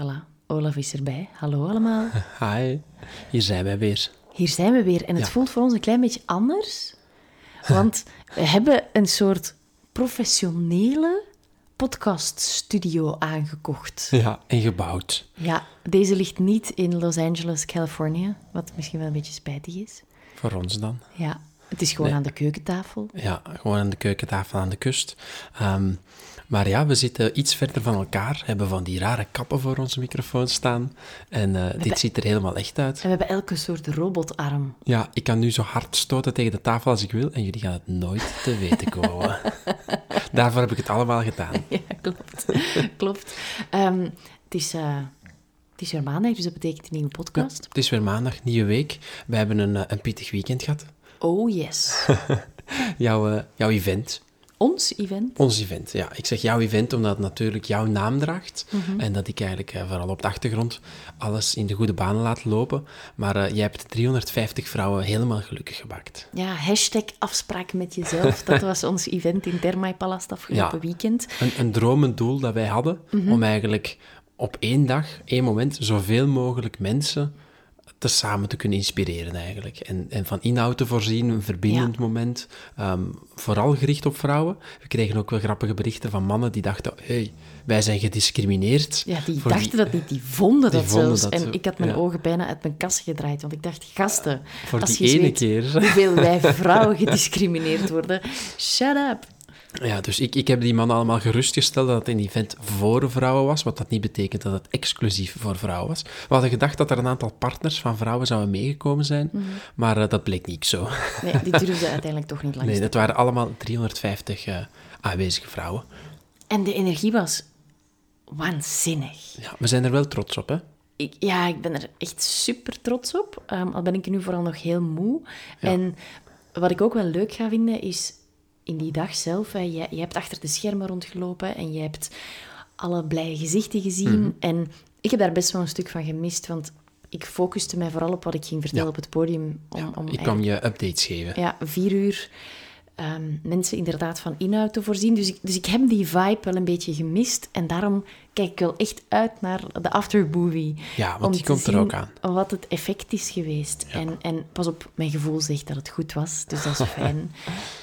Voilà, Olaf is erbij. Hallo allemaal. Hi. Hier zijn wij weer. Hier zijn we weer en het Ja. voelt voor ons een klein beetje anders. Want we hebben een soort professionele podcaststudio aangekocht. Ja, en gebouwd. Ja, deze ligt niet in Los Angeles, Californië, wat misschien wel een beetje spijtig is. Voor ons dan. Ja, het is gewoon Nee. aan de keukentafel. Ja, gewoon aan de keukentafel aan de kust. Ehm, maar ja, we zitten iets verder van elkaar, hebben van die rare kappen voor onze microfoon staan. En eh, dit ziet er helemaal echt uit. En we hebben elke soort robotarm. Ja, ik kan nu zo hard stoten tegen de tafel als ik wil en jullie gaan het nooit te weten komen. Daarvoor heb ik het allemaal gedaan. Ja, klopt. klopt. Ehm, het, is, eh, het is weer maandag, dus dat betekent een nieuwe podcast. Het is weer maandag, nieuwe week. We hebben een, eh, een pittig weekend gehad. Oh yes. Jouw, jouw event. Ons event. Ons event, ja. Ik zeg jouw event omdat het natuurlijk jouw naam draagt. Mhm. En dat ik eigenlijk eh, vooral op de achtergrond alles in de goede banen laat lopen. Maar eh, jij hebt 350 vrouwen helemaal gelukkig gemaakt. Ja, hashtag afspraak met jezelf. Dat was ons event in Thermae Palast afgelopen Ja. weekend. Een, een dromend doel dat wij hadden Mhm. om eigenlijk op één dag, één moment, zoveel mogelijk mensen te samen te kunnen inspireren eigenlijk. En, en van inhoud te voorzien, een verbindend Ja. moment. ehm, vooral gericht op vrouwen. We kregen ook wel grappige berichten van mannen die dachten, hey, wij zijn gediscrimineerd. Ja, die dachten dat niet, die vonden Die dat vonden zelfs. dat en zo, ik had mijn ja. ogen bijna uit mijn kast gedraaid, want ik dacht, gasten, Voor als die je ene weet keer. hoeveel wij vrouwen gediscrimineerd worden, shut up. Ja, dus ik, ik heb die mannen allemaal gerustgesteld dat het een event voor vrouwen was, wat dat niet betekent dat het exclusief voor vrouwen was. We hadden gedacht dat er een aantal partners van vrouwen zouden meegekomen zijn, Mhm. maar eh, dat bleek niet zo. Nee, die durfde uiteindelijk toch niet langs. Nee, dat waren allemaal 350 eh, aanwezige vrouwen. En de energie was waanzinnig. Ja, we zijn er wel trots op, hè? Ik, ja, ik ben er echt super trots op. Ehm, al ben ik nu vooral nog heel moe. En wat ik ook wel leuk ga vinden, is in die dag zelf... Hè, je, je hebt achter de schermen rondgelopen en je hebt alle blije gezichten gezien. En ik heb daar best wel een stuk van gemist, want ik focuste mij vooral op wat ik ging vertellen Ja. op het podium. Om, om Ik kwam je updates geven. ja, vier uur ehm, mensen inderdaad van inhoud te voorzien. Dus ik, dus ik heb die vibe wel een beetje gemist. En daarom kijk ik wel echt uit naar de aftermovie. Ja, want die komt er ook aan. Wat het effect is geweest. En, en pas op, mijn gevoel zegt dat het goed was. Dus dat is fijn.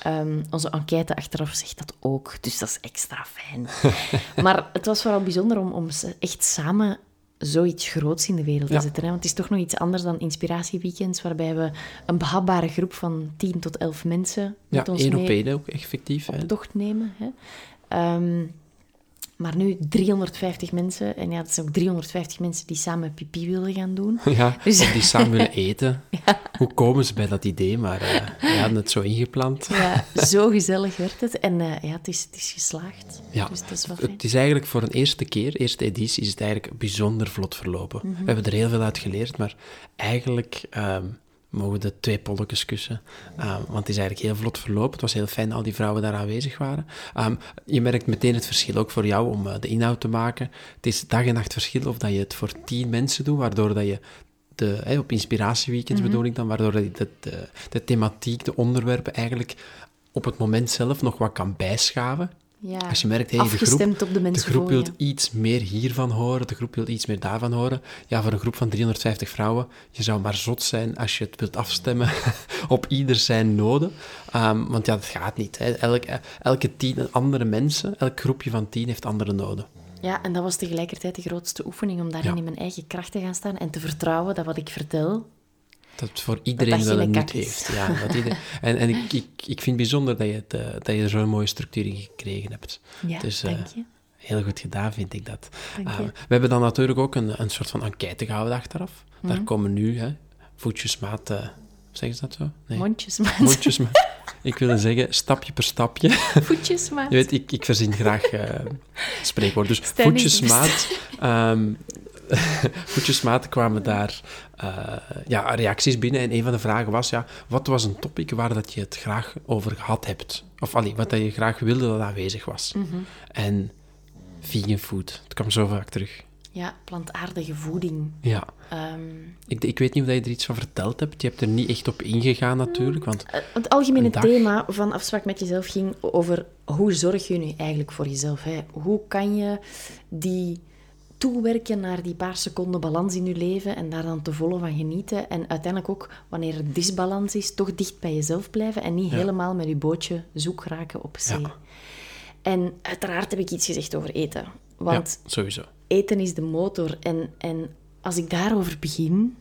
Ehm, onze enquête achteraf zegt dat ook. Dus dat is extra fijn. maar het was vooral bijzonder om, om echt samen zoiets groots in de wereld Ja. te zetten. Hè? Want het is toch nog iets anders dan inspiratieweekends, waarbij we een behapbare groep van 10 tot 11 mensen Ja, met ons één op mee één ook, effectief. Hè? op nemen. Hè? Ehm, maar nu 350 mensen. En ja, het zijn ook 350 mensen die samen pipi willen gaan doen. Ja, Dus- of die samen willen eten. Hoe komen ze bij dat idee? Maar eh, we hadden het zo ingepland. Ja, zo gezellig werd het. En eh, ja, het is, het is geslaagd. Ja, Dus dat is wel fijn. het is eigenlijk voor een eerste keer, eerste editie, is het eigenlijk bijzonder vlot verlopen. Mhm. We hebben er heel veel uit geleerd, maar eigenlijk ehm, mogen de twee polletjes kussen. Ehm, want het is eigenlijk heel vlot verlopen. Het was heel fijn dat al die vrouwen daar aanwezig waren. Ehm, je merkt meteen het verschil ook voor jou om eh, de inhoud te maken. Het is dag en nacht verschil of dat je het voor tien mensen doet, waardoor dat je de, op inspiratieweekends Mhm. bedoel ik dan, waardoor je de, de, de thematiek, de onderwerpen eigenlijk op het moment zelf nog wat kan bijschaven. Ja. Als je merkt, hey, de groep, op de groep wil iets meer hiervan horen, de groep wil iets meer daarvan horen. Ja, voor een groep van 350 vrouwen, je zou maar zot zijn als je het wilt afstemmen op ieder zijn noden. Ehm, want ja, dat gaat niet. Hè. Elke, elke tien andere mensen, elk groepje van tien heeft andere noden. Ja, en dat was tegelijkertijd de grootste oefening om daarin Ja. in mijn eigen kracht te gaan staan en te vertrouwen dat wat ik vertel... Dat het voor iedereen dat wel een nut heeft. Ja, dat iedereen, en en ik, ik, ik vind het bijzonder dat je, het, eh, dat je er zo'n mooie structuur in gekregen hebt. Ja, Dus, eh, dank je. Heel goed gedaan, vind ik dat. Je. we hebben dan natuurlijk ook een, een soort van enquête gehouden achteraf. Mhm. Daar komen nu hè, voetjesmaat... eh zeggen ze dat zo? Nee. Mondjesmaat. Mondjesmaat. Ik wilde zeggen, stapje per stapje. Voetjesmaat. Je weet, ik, ik verzin graag eh spreekwoorden. Dus voetjesmaat... voetjesmaat kwamen daar eh, ja, reacties binnen. En een van de vragen was, ja, wat was een topic waar dat je het graag over gehad hebt? Of allee, wat dat je graag wilde dat aanwezig was. Mhm. En vegan food. Het kwam zo vaak terug. Ja, plantaardige voeding. Ja. Ehm, Ik, ik weet niet of je er iets van verteld hebt. Je hebt er niet echt op ingegaan natuurlijk, want... eh, het algemene dag. thema van Afspraak met jezelf ging over hoe zorg je nu eigenlijk voor jezelf? Hè? Hoe kan je die toewerken naar die paar seconden balans in je leven en daar dan te volle van genieten. En uiteindelijk ook, wanneer er disbalans is, toch dicht bij jezelf blijven en niet Ja. helemaal met je bootje zoek raken op zee. Ja. En uiteraard heb ik iets gezegd over eten. Want ja, sowieso. eten is de motor. En, en als ik daarover begin,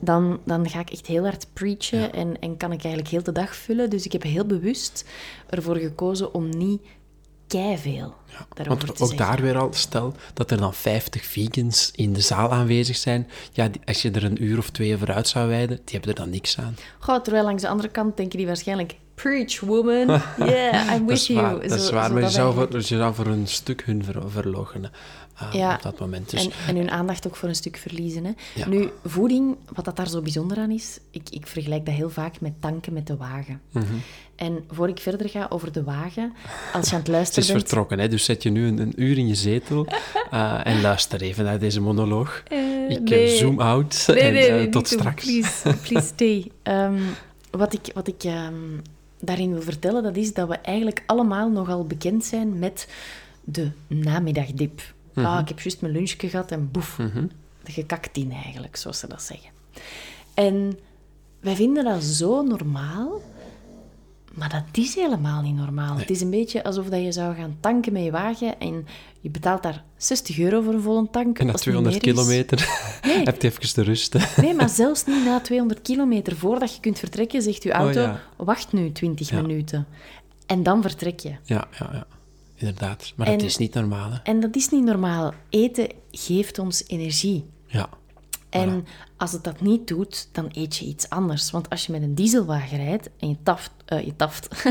dan, dan ga ik echt heel hard preachen en, en kan ik eigenlijk heel de dag vullen. Dus ik heb heel bewust ervoor gekozen om niet keiveel daarover Want ook zeggen. daar weer al, stel dat er dan 50 vegans in de zaal aanwezig zijn. Ja, die- als je er een uur of twee over uit zou wijden, die hebben er dan niks aan. Goh, terwijl langs de andere kant denken die waarschijnlijk... Preach, woman. Yeah, I'm Dat with is you. waar, dat is Zo- waar. zo maar je dat zou, eigenlijk. voor, je zou voor een stuk hun ver, verloochenen ah, Ja. op dat moment. Dus En, en hun aandacht ook voor een stuk verliezen. Hè. Ja. Nu, voeding, wat dat daar zo bijzonder aan is, ik, ik vergelijk dat heel vaak met tanken met de wagen. Mhm. En voor ik verder ga over de wagen, als je aan het het luisteren is bent... vertrokken, hè? dus zet je nu een, een uur in je zetel eh, en luister even naar deze monoloog. Eh, Ik nee. zoom out Nee, en nee, eh, nee, tot straks. Please, please stay. Ehm, wat ik, wat ik ehm, daarin wil vertellen, dat is dat we eigenlijk allemaal nogal bekend zijn met de namiddagdip. Ah, ik heb juist mijn lunchje gehad en boef, gekakt in eigenlijk, zoals ze dat zeggen. En wij vinden dat zo normaal, maar dat is helemaal niet normaal. Het is een beetje alsof dat je zou gaan tanken met je wagen en je betaalt daar 60 euro voor een volle tank. En na als het 200 niet meer is. kilometer heb je even te rusten. Nee, maar zelfs niet na 200 kilometer. Voordat je kunt vertrekken, zegt je auto, Oh, ja. wacht nu 20 Ja. minuten. En dan vertrek je. Ja, ja, ja. Inderdaad. Maar En- dat is niet normaal, hè? En dat is niet normaal. Eten geeft ons energie. Ja. En als het dat niet doet, dan eet je iets anders. Want als je met een dieselwagen rijdt en je taft... eh, je taft...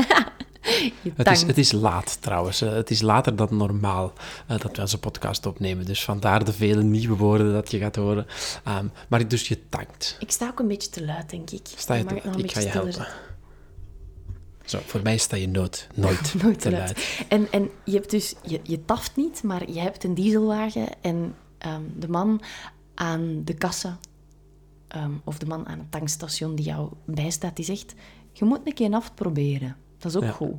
je Het is, het is laat trouwens. Eh, Het is later dan normaal eh, dat we onze podcast opnemen. Dus vandaar de vele nieuwe woorden dat je gaat horen. Ehm, maar dus je tankt. Ik sta ook een beetje te luid, denk ik. Sta je te een Ik ga je helpen. Zo, voor mij sta je nooit, nooit, Nooit te luid. luid. En, en je hebt dus, je, je taft niet, maar je hebt een dieselwagen en ehm, de man aan de kassa, ehm, of de man aan het tankstation die jou bijstaat, die zegt, je moet een keer een aft proberen. Dat is ook Ja. goed.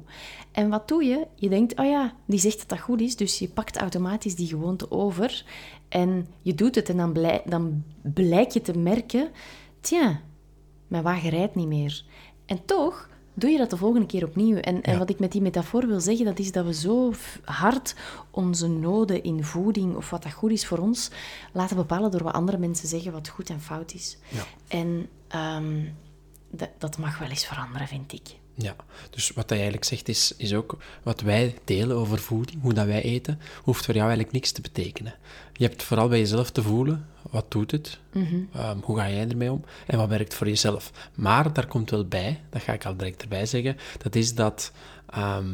En wat doe je? Je denkt, oh ja, die zegt dat dat goed is, dus je pakt automatisch die gewoonte over en je doet het en dan, blij, dan blijk je te merken, tja, mijn wagen rijdt niet meer. En toch doe je dat de volgende keer opnieuw. En, en wat ik met die metafoor wil zeggen, dat is dat we zo hard onze noden in voeding, of wat dat goed is voor ons, laten bepalen door wat andere mensen zeggen wat goed en fout is. Ja. En ehm, dat, dat mag wel eens veranderen, vind ik. Ja, dus wat hij eigenlijk zegt is, is ook wat wij delen over voeding, hoe dat wij eten, hoeft voor jou eigenlijk niks te betekenen. Je hebt vooral bij jezelf te voelen, wat doet het? Ehm, hoe ga jij ermee om? En wat werkt voor jezelf? Maar daar komt wel bij, dat ga ik al direct erbij zeggen, dat is dat ehm,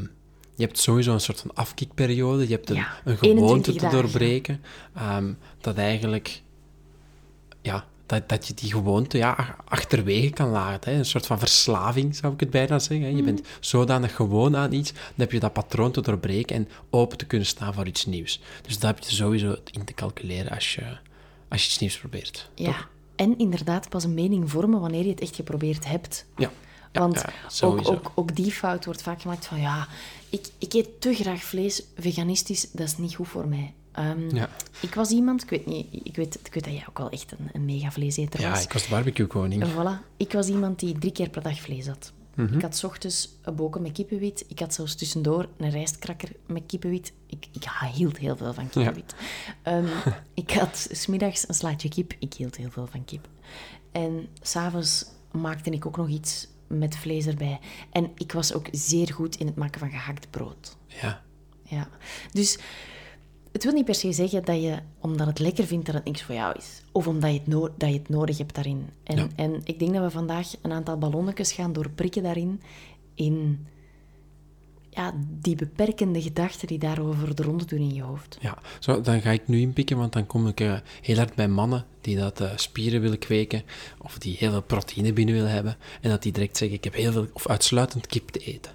je hebt sowieso een soort van afkikperiode, je hebt een, Ja, een gewoonte 21 te doorbreken, ehm, dat eigenlijk ja, dat, dat je die gewoonte ja, ach- achterwege kan laten. Hè. Een soort van verslaving, zou ik het bijna zeggen. hè. Je bent zodanig gewoon aan iets, dan heb je dat patroon te doorbreken en open te kunnen staan voor iets nieuws. Dus dat heb je sowieso in te calculeren als je, als je iets nieuws probeert. Ja, toch? En inderdaad pas een mening vormen wanneer je het echt geprobeerd hebt. Ja. Ja, Want ja, ook, ook, ook die fout wordt vaak gemaakt van ja, ik, ik eet te graag vlees, veganistisch, dat is niet goed voor mij. Ehm, Ja. Ik was iemand, ik weet, niet, ik, weet, ik weet dat jij ook wel echt een, een mega vleeseter Ja, was. ik was de barbecue-koning. Voilà, ik was iemand die drie keer per dag vlees had. Mhm. Ik had 's ochtends een boken met kippenwit. Ik had zelfs tussendoor een rijstkrakker met kippenwit. Ik, ik hield heel veel van kippenwit. Ehm, ik had smiddags een slaatje kip. Ik hield heel veel van kip. En s'avonds maakte ik ook nog iets met vlees erbij. En ik was ook zeer goed in het maken van gehakt brood. Ja. Ja. Dus het wil niet per se zeggen dat je, omdat het lekker vindt, dat het niks voor jou is. Of omdat je het, no- dat je het nodig hebt daarin. En, Ja. en ik denk dat we vandaag een aantal ballonnetjes gaan doorprikken daarin. In ja, die beperkende gedachten die daarover de ronde doen in je hoofd. Ja, zo, dan ga ik nu inpikken, want dan kom ik eh, heel hard bij mannen die dat eh, spieren willen kweken of die heel veel proteïne binnen willen hebben en dat die direct zeggen, ik heb heel veel of uitsluitend kip te eten.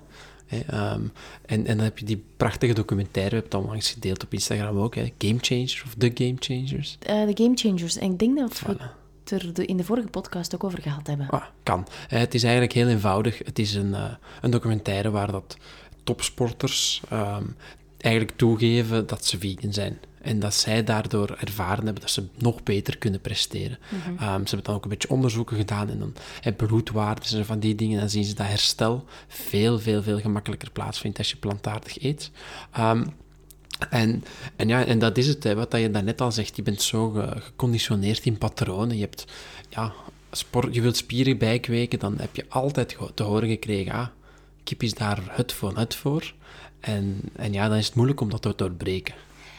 Ehm, en, en dan heb je die prachtige documentaire, we hebben het onlangs gedeeld op Instagram ook, hè, Game Changers of The Game Changers. Eh, de Game Changers. En ik denk dat we het er de, in de vorige podcast ook over gehad hebben. Ah, kan. Eh, het is eigenlijk heel eenvoudig. Het is een, eh, een documentaire waar dat topsporters ehm, eigenlijk toegeven dat ze vegan zijn. En dat zij daardoor ervaren hebben dat ze nog beter kunnen presteren. Ehm, ze hebben dan ook een beetje onderzoeken gedaan en dan bloedwaardes en van die dingen. Dan zien ze dat herstel veel, veel, veel gemakkelijker plaatsvindt als je plantaardig eet. Ehm, en, en, ja, en dat is het, hè, wat je daarnet al zegt. Je bent zo ge- geconditioneerd in patronen. Je, hebt, ja, sport, je wilt spieren bijkweken, dan heb je altijd te horen gekregen... Ah, kip is daar het voor, het voor. En, en ja, dan is het moeilijk om dat te doorbreken.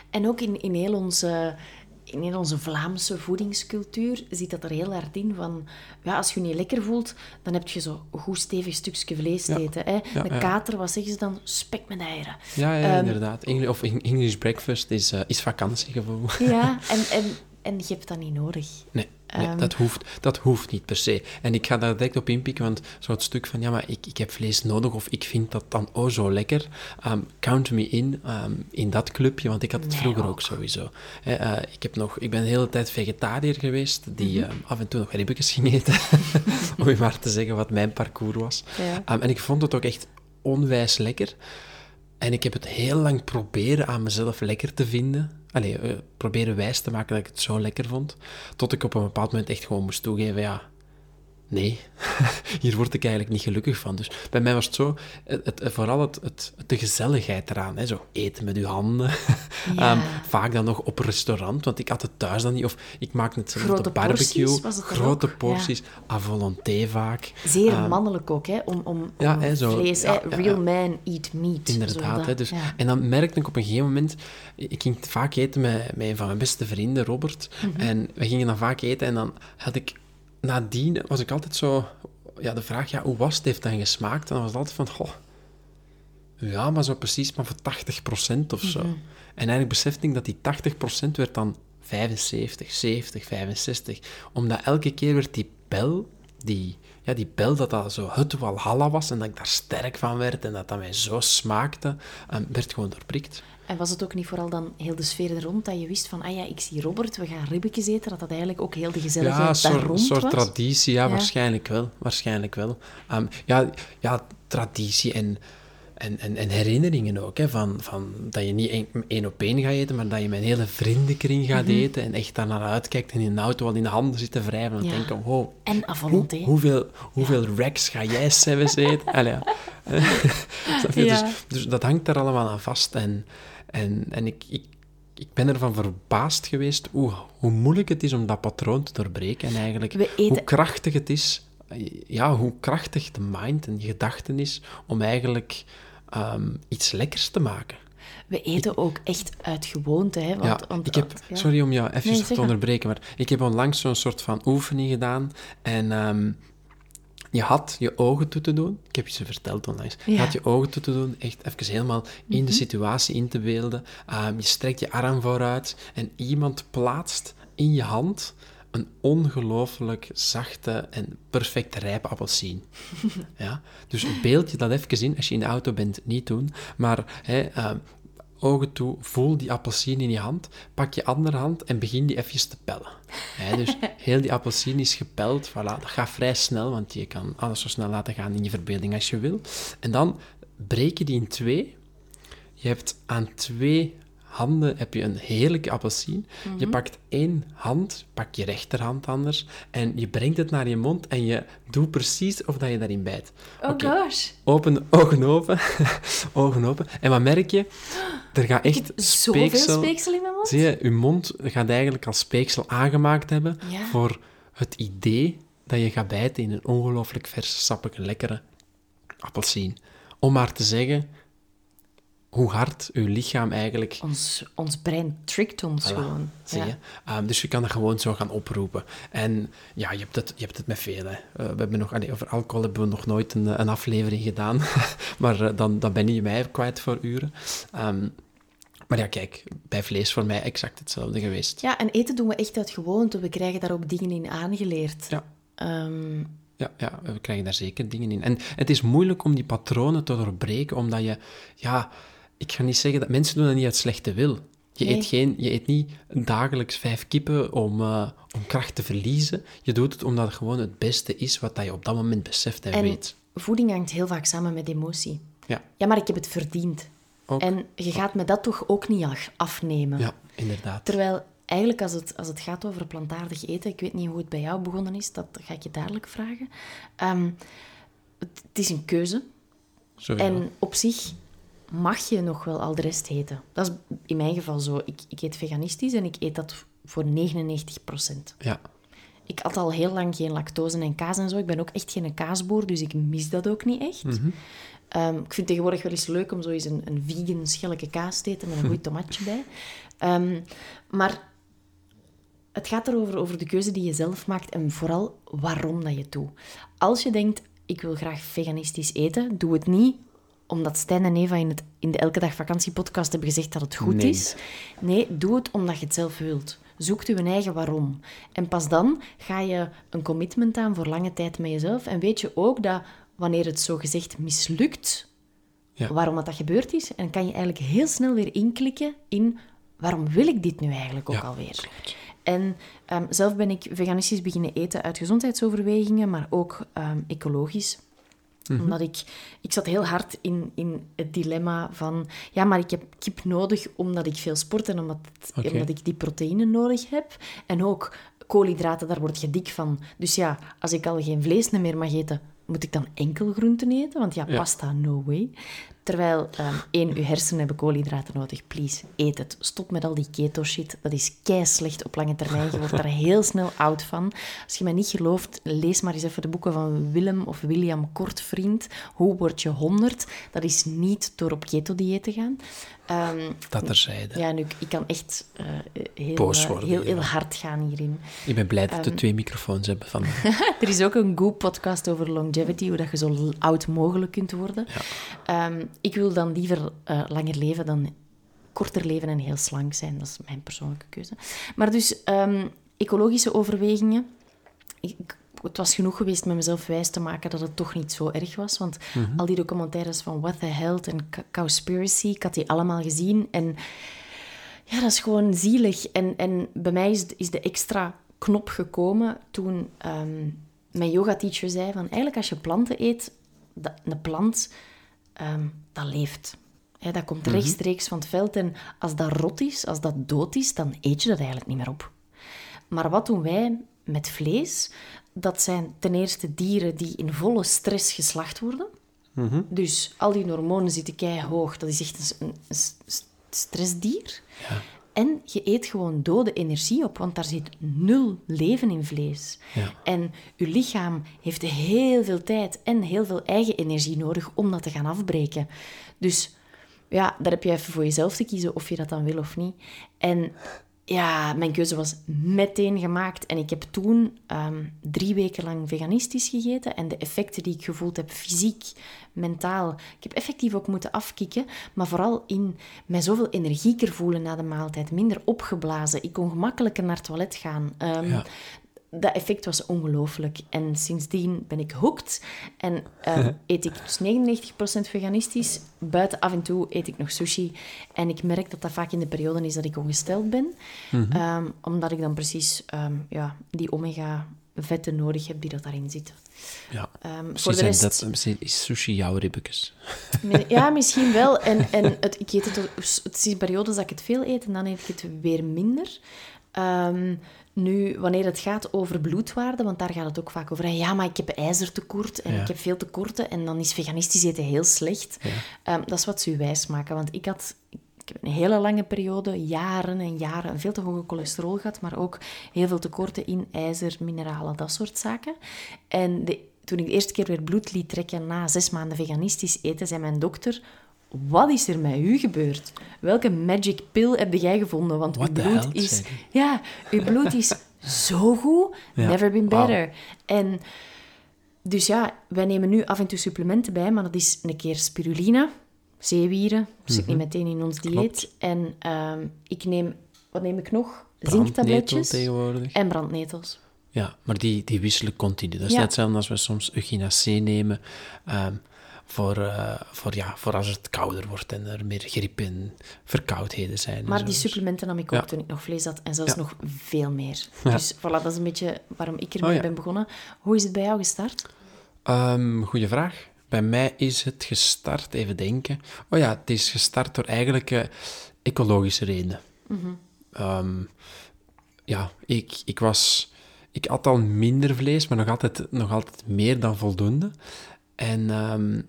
En ook in, in, heel onze, in heel onze Vlaamse voedingscultuur zit dat er heel hard in van... Ja, als je je niet lekker voelt, dan heb je zo een goed stevig stukje vlees te Ja. eten. Hè? Ja, ja. kater, wat zeggen ze dan? Spek met eieren. Ja, ja Ehm, inderdaad. Engl- of Eng- English breakfast is, eh, is vakantiegevoel. Ja, en, en, en je hebt dat niet nodig. Nee, Ehm. dat, hoeft, dat hoeft niet per se. En ik ga daar direct op inpikken, want zo het stuk van, ja, maar ik, ik heb vlees nodig of ik vind dat dan oh zo lekker. Ehm, count me in, ehm, in dat clubje, want ik had het vroeger ook, ook. sowieso. Eh, ik, heb nog, ik ben de hele tijd vegetariër geweest, die Mhm. af en toe nog ribbetjes ging eten, om je maar te zeggen wat mijn parcours was. Ja. En ik vond het ook echt onwijs lekker. En ik heb het heel lang proberen aan mezelf lekker te vinden. Allee, eh, proberen wijs te maken dat ik het zo lekker vond. Tot ik op een bepaald moment echt gewoon moest toegeven, ja... Nee, hier word ik eigenlijk niet gelukkig van. Dus bij mij was het zo, het, het- vooral het, de gezelligheid eraan. Hè? Zo eten met uw handen. Ja. Ehm, vaak dan nog op restaurant, want ik had het thuis dan niet. Of ik maakte het zelf op Grote de barbecue. porties was het grote ook, ja. porties, à volonté vaak. Zeer Ehm, mannelijk ook, hè? Om, om, ja, om hè, zo, vlees, ja, hè? Real man eat meat. Inderdaad. Hè, dus. En dan merkte ik op een gegeven moment... Ik ging vaak eten met, met een van mijn beste vrienden, Robert. Mhm. En we gingen dan vaak eten en dan had ik... Nadien was ik altijd zo... Ja, de vraag, ja, hoe was het? Heeft dan gesmaakt? En dan was het altijd van... Goh, ja, maar zo precies maar voor 80% of zo. Mhm. En eigenlijk besefte ik dat die 80% werd dan 75, 70, 65. Omdat elke keer werd die bel, die, ja, die bel dat dat zo het walhalla was en dat ik daar sterk van werd en dat dat mij zo smaakte, ehm, werd gewoon doorprikt. En was het ook niet vooral dan heel de sfeer er rond dat je wist van, ah ja, ik zie Robert, we gaan ribbetjes eten, dat dat eigenlijk ook heel de Ja, gezelligheid een daar soort, rond soort was? traditie, ja, Ja. waarschijnlijk wel. Waarschijnlijk wel. Ehm, ja, ja, traditie en, en, en, en herinneringen ook. Hè, van, van dat je niet één, op één gaat eten, maar dat je met een hele vriendenkring gaat Mhm. eten en echt daar naar uitkijkt en in de auto al in de handen zit te wrijven en Ja. denken, oh, En hoe, volonté. hoeveel, hoeveel racks ga jij zelfs eten? Allee, ja. Ja. Dus, dus dat hangt er allemaal aan vast. En, en, en ik, ik, ik ben ervan verbaasd geweest hoe, hoe moeilijk het is om dat patroon te doorbreken. En eigenlijk eten- hoe krachtig het is, ja, hoe krachtig de mind en je gedachten is om eigenlijk ehm, iets lekkers te maken. We eten ook echt uit gewoonte, hè? Want, ja, ik heb, ja. sorry om jou even Nee, te onderbreken, maar ik heb onlangs zo'n soort van oefening gedaan en ehm, je had je ogen toe te doen. Ik heb je ze verteld onlangs. Je Ja. had je ogen toe te doen, echt even helemaal in Mhm. de situatie in te beelden. Ehm, je strekt je arm vooruit en iemand plaatst in je hand een ongelooflijk zachte en perfect rijpe appelsien. ja? Dus beeld je dat even in, als je in de auto bent, niet doen. Maar hè, ehm, ogen toe, voel die appelsien in je hand, pak je andere hand en begin die even te pellen. Dus heel die appelsien is gepeld, voilà, dat gaat vrij snel, want je kan alles zo snel laten gaan in je verbeelding als je wil. En dan breek je die in twee. Je hebt aan twee handen heb je een heerlijke appelsien. Je pakt één hand, pak je rechterhand anders, en je brengt het naar je mond en je doet precies of dat je daarin bijt. Oh Oké, gosh. Open, ogen open, ogen open. En wat merk je? Er gaat echt Zoveel speeksel... speeksel in mijn mond. Zie je, je mond gaat eigenlijk als speeksel aangemaakt hebben Ja. voor het idee dat je gaat bijten in een ongelooflijk verse, sappige, lekkere appelsien. Om maar te zeggen hoe hard je lichaam eigenlijk... Ons, ons brein trickt ons Voilà, gewoon. zie Ja. Ehm, dus je kan dat gewoon zo gaan oproepen. En ja, je hebt het, je hebt het met veel. Hè. Eh, we hebben nog, allee, over alcohol hebben we nog nooit een, een aflevering gedaan. maar eh, dan, dan ben je mij kwijt voor uren. Ehm, maar ja, kijk, bij vlees voor mij exact hetzelfde geweest. Ja, en eten doen we echt uit gewoonte. We krijgen daar ook dingen in aangeleerd. Ja. Ehm, Ja, ja, we krijgen daar zeker dingen in. En het is moeilijk om die patronen te doorbreken, omdat je... Ja, ik ga niet zeggen dat... Mensen doen dat niet uit slechte wil. Je, Nee. eet, geen, je eet niet dagelijks vijf kippen om, eh, om kracht te verliezen. Je doet het omdat het gewoon het beste is wat dat je op dat moment beseft en, en weet. voeding hangt heel vaak samen met emotie. Ja, Ja, maar ik heb het verdiend. ook. En je gaat me dat toch ook niet af- afnemen. Ja, inderdaad. Terwijl eigenlijk als het, als het gaat over plantaardig eten, ik weet niet hoe het bij jou begonnen is, dat ga ik je dadelijk vragen. Ehm, het, het is een keuze. Sowieso. En op zich mag je nog wel al de rest eten. Dat is in mijn geval zo. Ik, ik eet veganistisch en ik eet dat voor 99% Ja, Ik had al heel lang geen lactose en kaas en zo. Ik ben ook echt geen kaasboer, dus ik mis dat ook niet echt. Ehm, ik vind het tegenwoordig wel eens leuk om zo eens een, een vegan schelletje kaas te eten met een goed tomatje bij. Ehm, maar het gaat erover over de keuze die je zelf maakt en vooral waarom dat je het doet. Als je denkt, ik wil graag veganistisch eten, doe het niet omdat Stijn en Eva in, het, in de Elke Dag Vakantie podcast hebben gezegd dat het goed Nee. is. Nee, doe het omdat je het zelf wilt. Zoek je eigen waarom. En pas dan ga je een commitment aan voor lange tijd met jezelf. En weet je ook dat wanneer het zo gezegd mislukt, Ja. waarom dat, dat gebeurd is, en kan je eigenlijk heel snel weer inklikken in waarom wil ik dit nu eigenlijk ook Ja, alweer. En ehm, zelf ben ik veganistisch beginnen eten uit gezondheidsoverwegingen, maar ook ehm, ecologisch. Omdat ik, ik zat heel hard in, in het dilemma van... Ja, maar ik heb kip nodig omdat ik veel sport en omdat, omdat ik die proteïne nodig heb. En ook koolhydraten, daar word je dik van. Dus ja, als ik al geen vlees meer mag eten, moet ik dan enkel groenten eten? Want ja, Ja. pasta, no way. Terwijl, ehm, één, uw hersenen hebben koolhydraten nodig. Please, eet het. Stop met al die keto-shit. Dat is kei slecht op lange termijn. Je wordt daar heel snel oud van. Als je mij niet gelooft, lees maar eens even de boeken van Willem of William Kortvriend. Hoe word je 100? Dat is niet door op keto-dieet te gaan. Ehm, dat terzijde. ja, nu, ik kan echt eh, heel, Boos eh, worden, heel, heel ja. hard gaan hierin. Ik ben blij dat Ehm. we twee microfoons hebben van. Er is ook een Goop-podcast over longevity, hoe dat je zo oud mogelijk kunt worden. Ehm, ik wil dan liever eh, langer leven dan korter leven en heel slank zijn. Dat is mijn persoonlijke keuze. Maar dus, ehm, ecologische overwegingen. Ik, het was genoeg geweest met mezelf wijs te maken dat het toch niet zo erg was. Want al die documentaires van What the Health en Co- Cowspiracy, ik had die allemaal gezien. En ja, dat is gewoon zielig. En, en bij mij is, is de extra knop gekomen toen ehm, mijn yoga-teacher zei van... Eigenlijk als je planten eet, dat, een plant, ehm, dat leeft. Dat komt rechtstreeks van het veld. En als dat rot is, als dat dood is, dan eet je dat eigenlijk niet meer op. Maar wat doen wij met vlees? Dat zijn ten eerste dieren die in volle stress geslacht worden. Dus al die hormonen zitten keihoog. Dat is echt een, een, een st- stressdier. En je eet gewoon dode energie op, want daar zit nul leven in vlees. Ja. En je lichaam heeft heel veel tijd en heel veel eigen energie nodig om dat te gaan afbreken. Dus ja, daar heb je even voor jezelf te kiezen of je dat dan wil of niet. En ja, mijn keuze was meteen gemaakt. En ik heb toen ehm, drie weken lang veganistisch gegeten. En de effecten die ik gevoeld heb, fysiek, mentaal. Ik heb effectief ook moeten afkicken. Maar vooral in mij zoveel energieker voelen na de maaltijd. Minder opgeblazen. Ik kon gemakkelijker naar het toilet gaan. Ehm, Ja. Dat effect was ongelooflijk. En sindsdien ben ik hooked. En ehm, eet ik dus 99% veganistisch. Buiten af en toe eet ik nog sushi. En ik merk dat dat vaak in de periode is dat ik ongesteld ben. Ehm, omdat ik dan precies ehm, ja, die omega-vetten nodig heb die dat daarin zitten. Ja. Ehm, Misschien rest... dat, is sushi jouw ribbekes. Ja, misschien wel. En, en het, ik eet het, het is periodes dat ik het veel eet en dan eet ik het weer minder. Ehm, nu, wanneer het gaat over bloedwaarde, want daar gaat het ook vaak over. Ja, maar ik heb ijzertekort en Ja. ik heb veel tekorten en dan is veganistisch eten heel slecht. Ehm, dat is wat ze u wijs maken, want ik had... Ik heb een hele lange periode, jaren en jaren, een veel te hoge cholesterol gehad, maar ook heel veel tekorten in ijzer, mineralen, dat soort zaken. En de, toen ik de eerste keer weer bloed liet trekken na zes maanden veganistisch eten, zei mijn dokter, wat is er met u gebeurd? Welke magic pill heb jij gevonden? Want uw What bloed hell, is... Ja, uw bloed is zo goed. Ja. Never been better. En dus ja, wij nemen nu af en toe supplementen bij, maar dat is een keer spirulina, zeewieren, zit niet meteen in ons dieet. Mhm. En ehm, ik neem, wat neem ik nog? Zinktabletjes tegenwoordig. en brandnetels. Ja, maar die, die wisselen continu. Dat is Ja. net hetzelfde als we soms echinacea nemen ehm, voor, eh, voor, ja, voor als het kouder wordt en er meer griep en verkoudheden zijn. Maar die supplementen nam ik ook Ja. toen ik nog vlees had. En zelfs Ja. nog veel meer. Ja. Dus voilà, dat is een beetje waarom ik ermee Oh ben begonnen. Hoe is het bij jou gestart? Ehm, goeie vraag. Bij mij is het gestart, even denken. Oh ja, het is gestart door eigenlijk eh, ecologische redenen. Ehm, ja, ik, ik was... Ik at al minder vlees, maar nog altijd, nog altijd meer dan voldoende. En, ehm,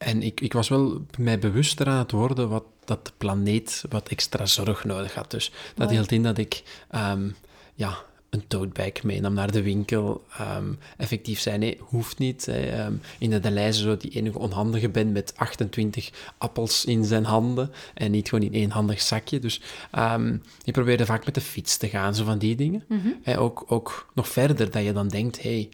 en ik, ik was wel mij bewuster aan het worden wat, dat de planeet wat extra zorg nodig had. Dus dat Mooi. hield in dat ik ehm, ja, een toadbag meenam naar de winkel. Ehm, effectief zijn, nee, hoeft niet. hè. Ehm, in de lijst zo die enige onhandige bent met 28 appels in zijn handen en niet gewoon in één handig zakje. Dus ehm ik probeerde vaak met de fiets te gaan, zo van die dingen. En ook, ook nog verder, dat je dan denkt, hey,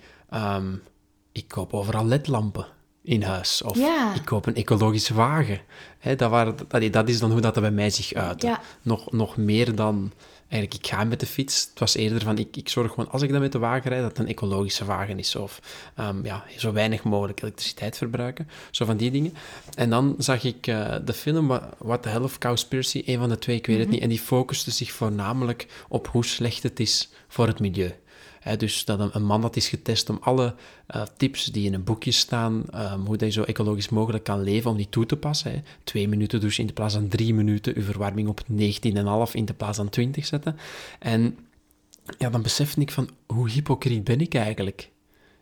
ik koop overal ledlampen in huis. Of Ja. ik koop een ecologische wagen. Hè, dat, waren, dat, dat is dan hoe dat bij mij zich uitte. Ja. Nog, nog meer dan... Eigenlijk, ik ga met de fiets. Het was eerder van, ik, ik zorg gewoon, als ik dan met de wagen rijd, dat het een ecologische wagen is. Of ehm, ja, zo weinig mogelijk elektriciteit verbruiken. Zo van die dingen. En dan zag ik eh, de film What, What the Hell of Cowspiracy, een van de twee, ik weet het niet. En die focuste zich voornamelijk op hoe slecht het is voor het milieu. Dus dat een, een man dat is getest om alle eh, tips die in een boekje staan, ehm, hoe dat je zo ecologisch mogelijk kan leven, om die toe te passen. Twee minuten douchen in plaats van drie minuten, uw verwarming op 19,5 in de plaats van 20 zetten. En ja, dan besefte ik van, hoe hypocriet ben ik eigenlijk?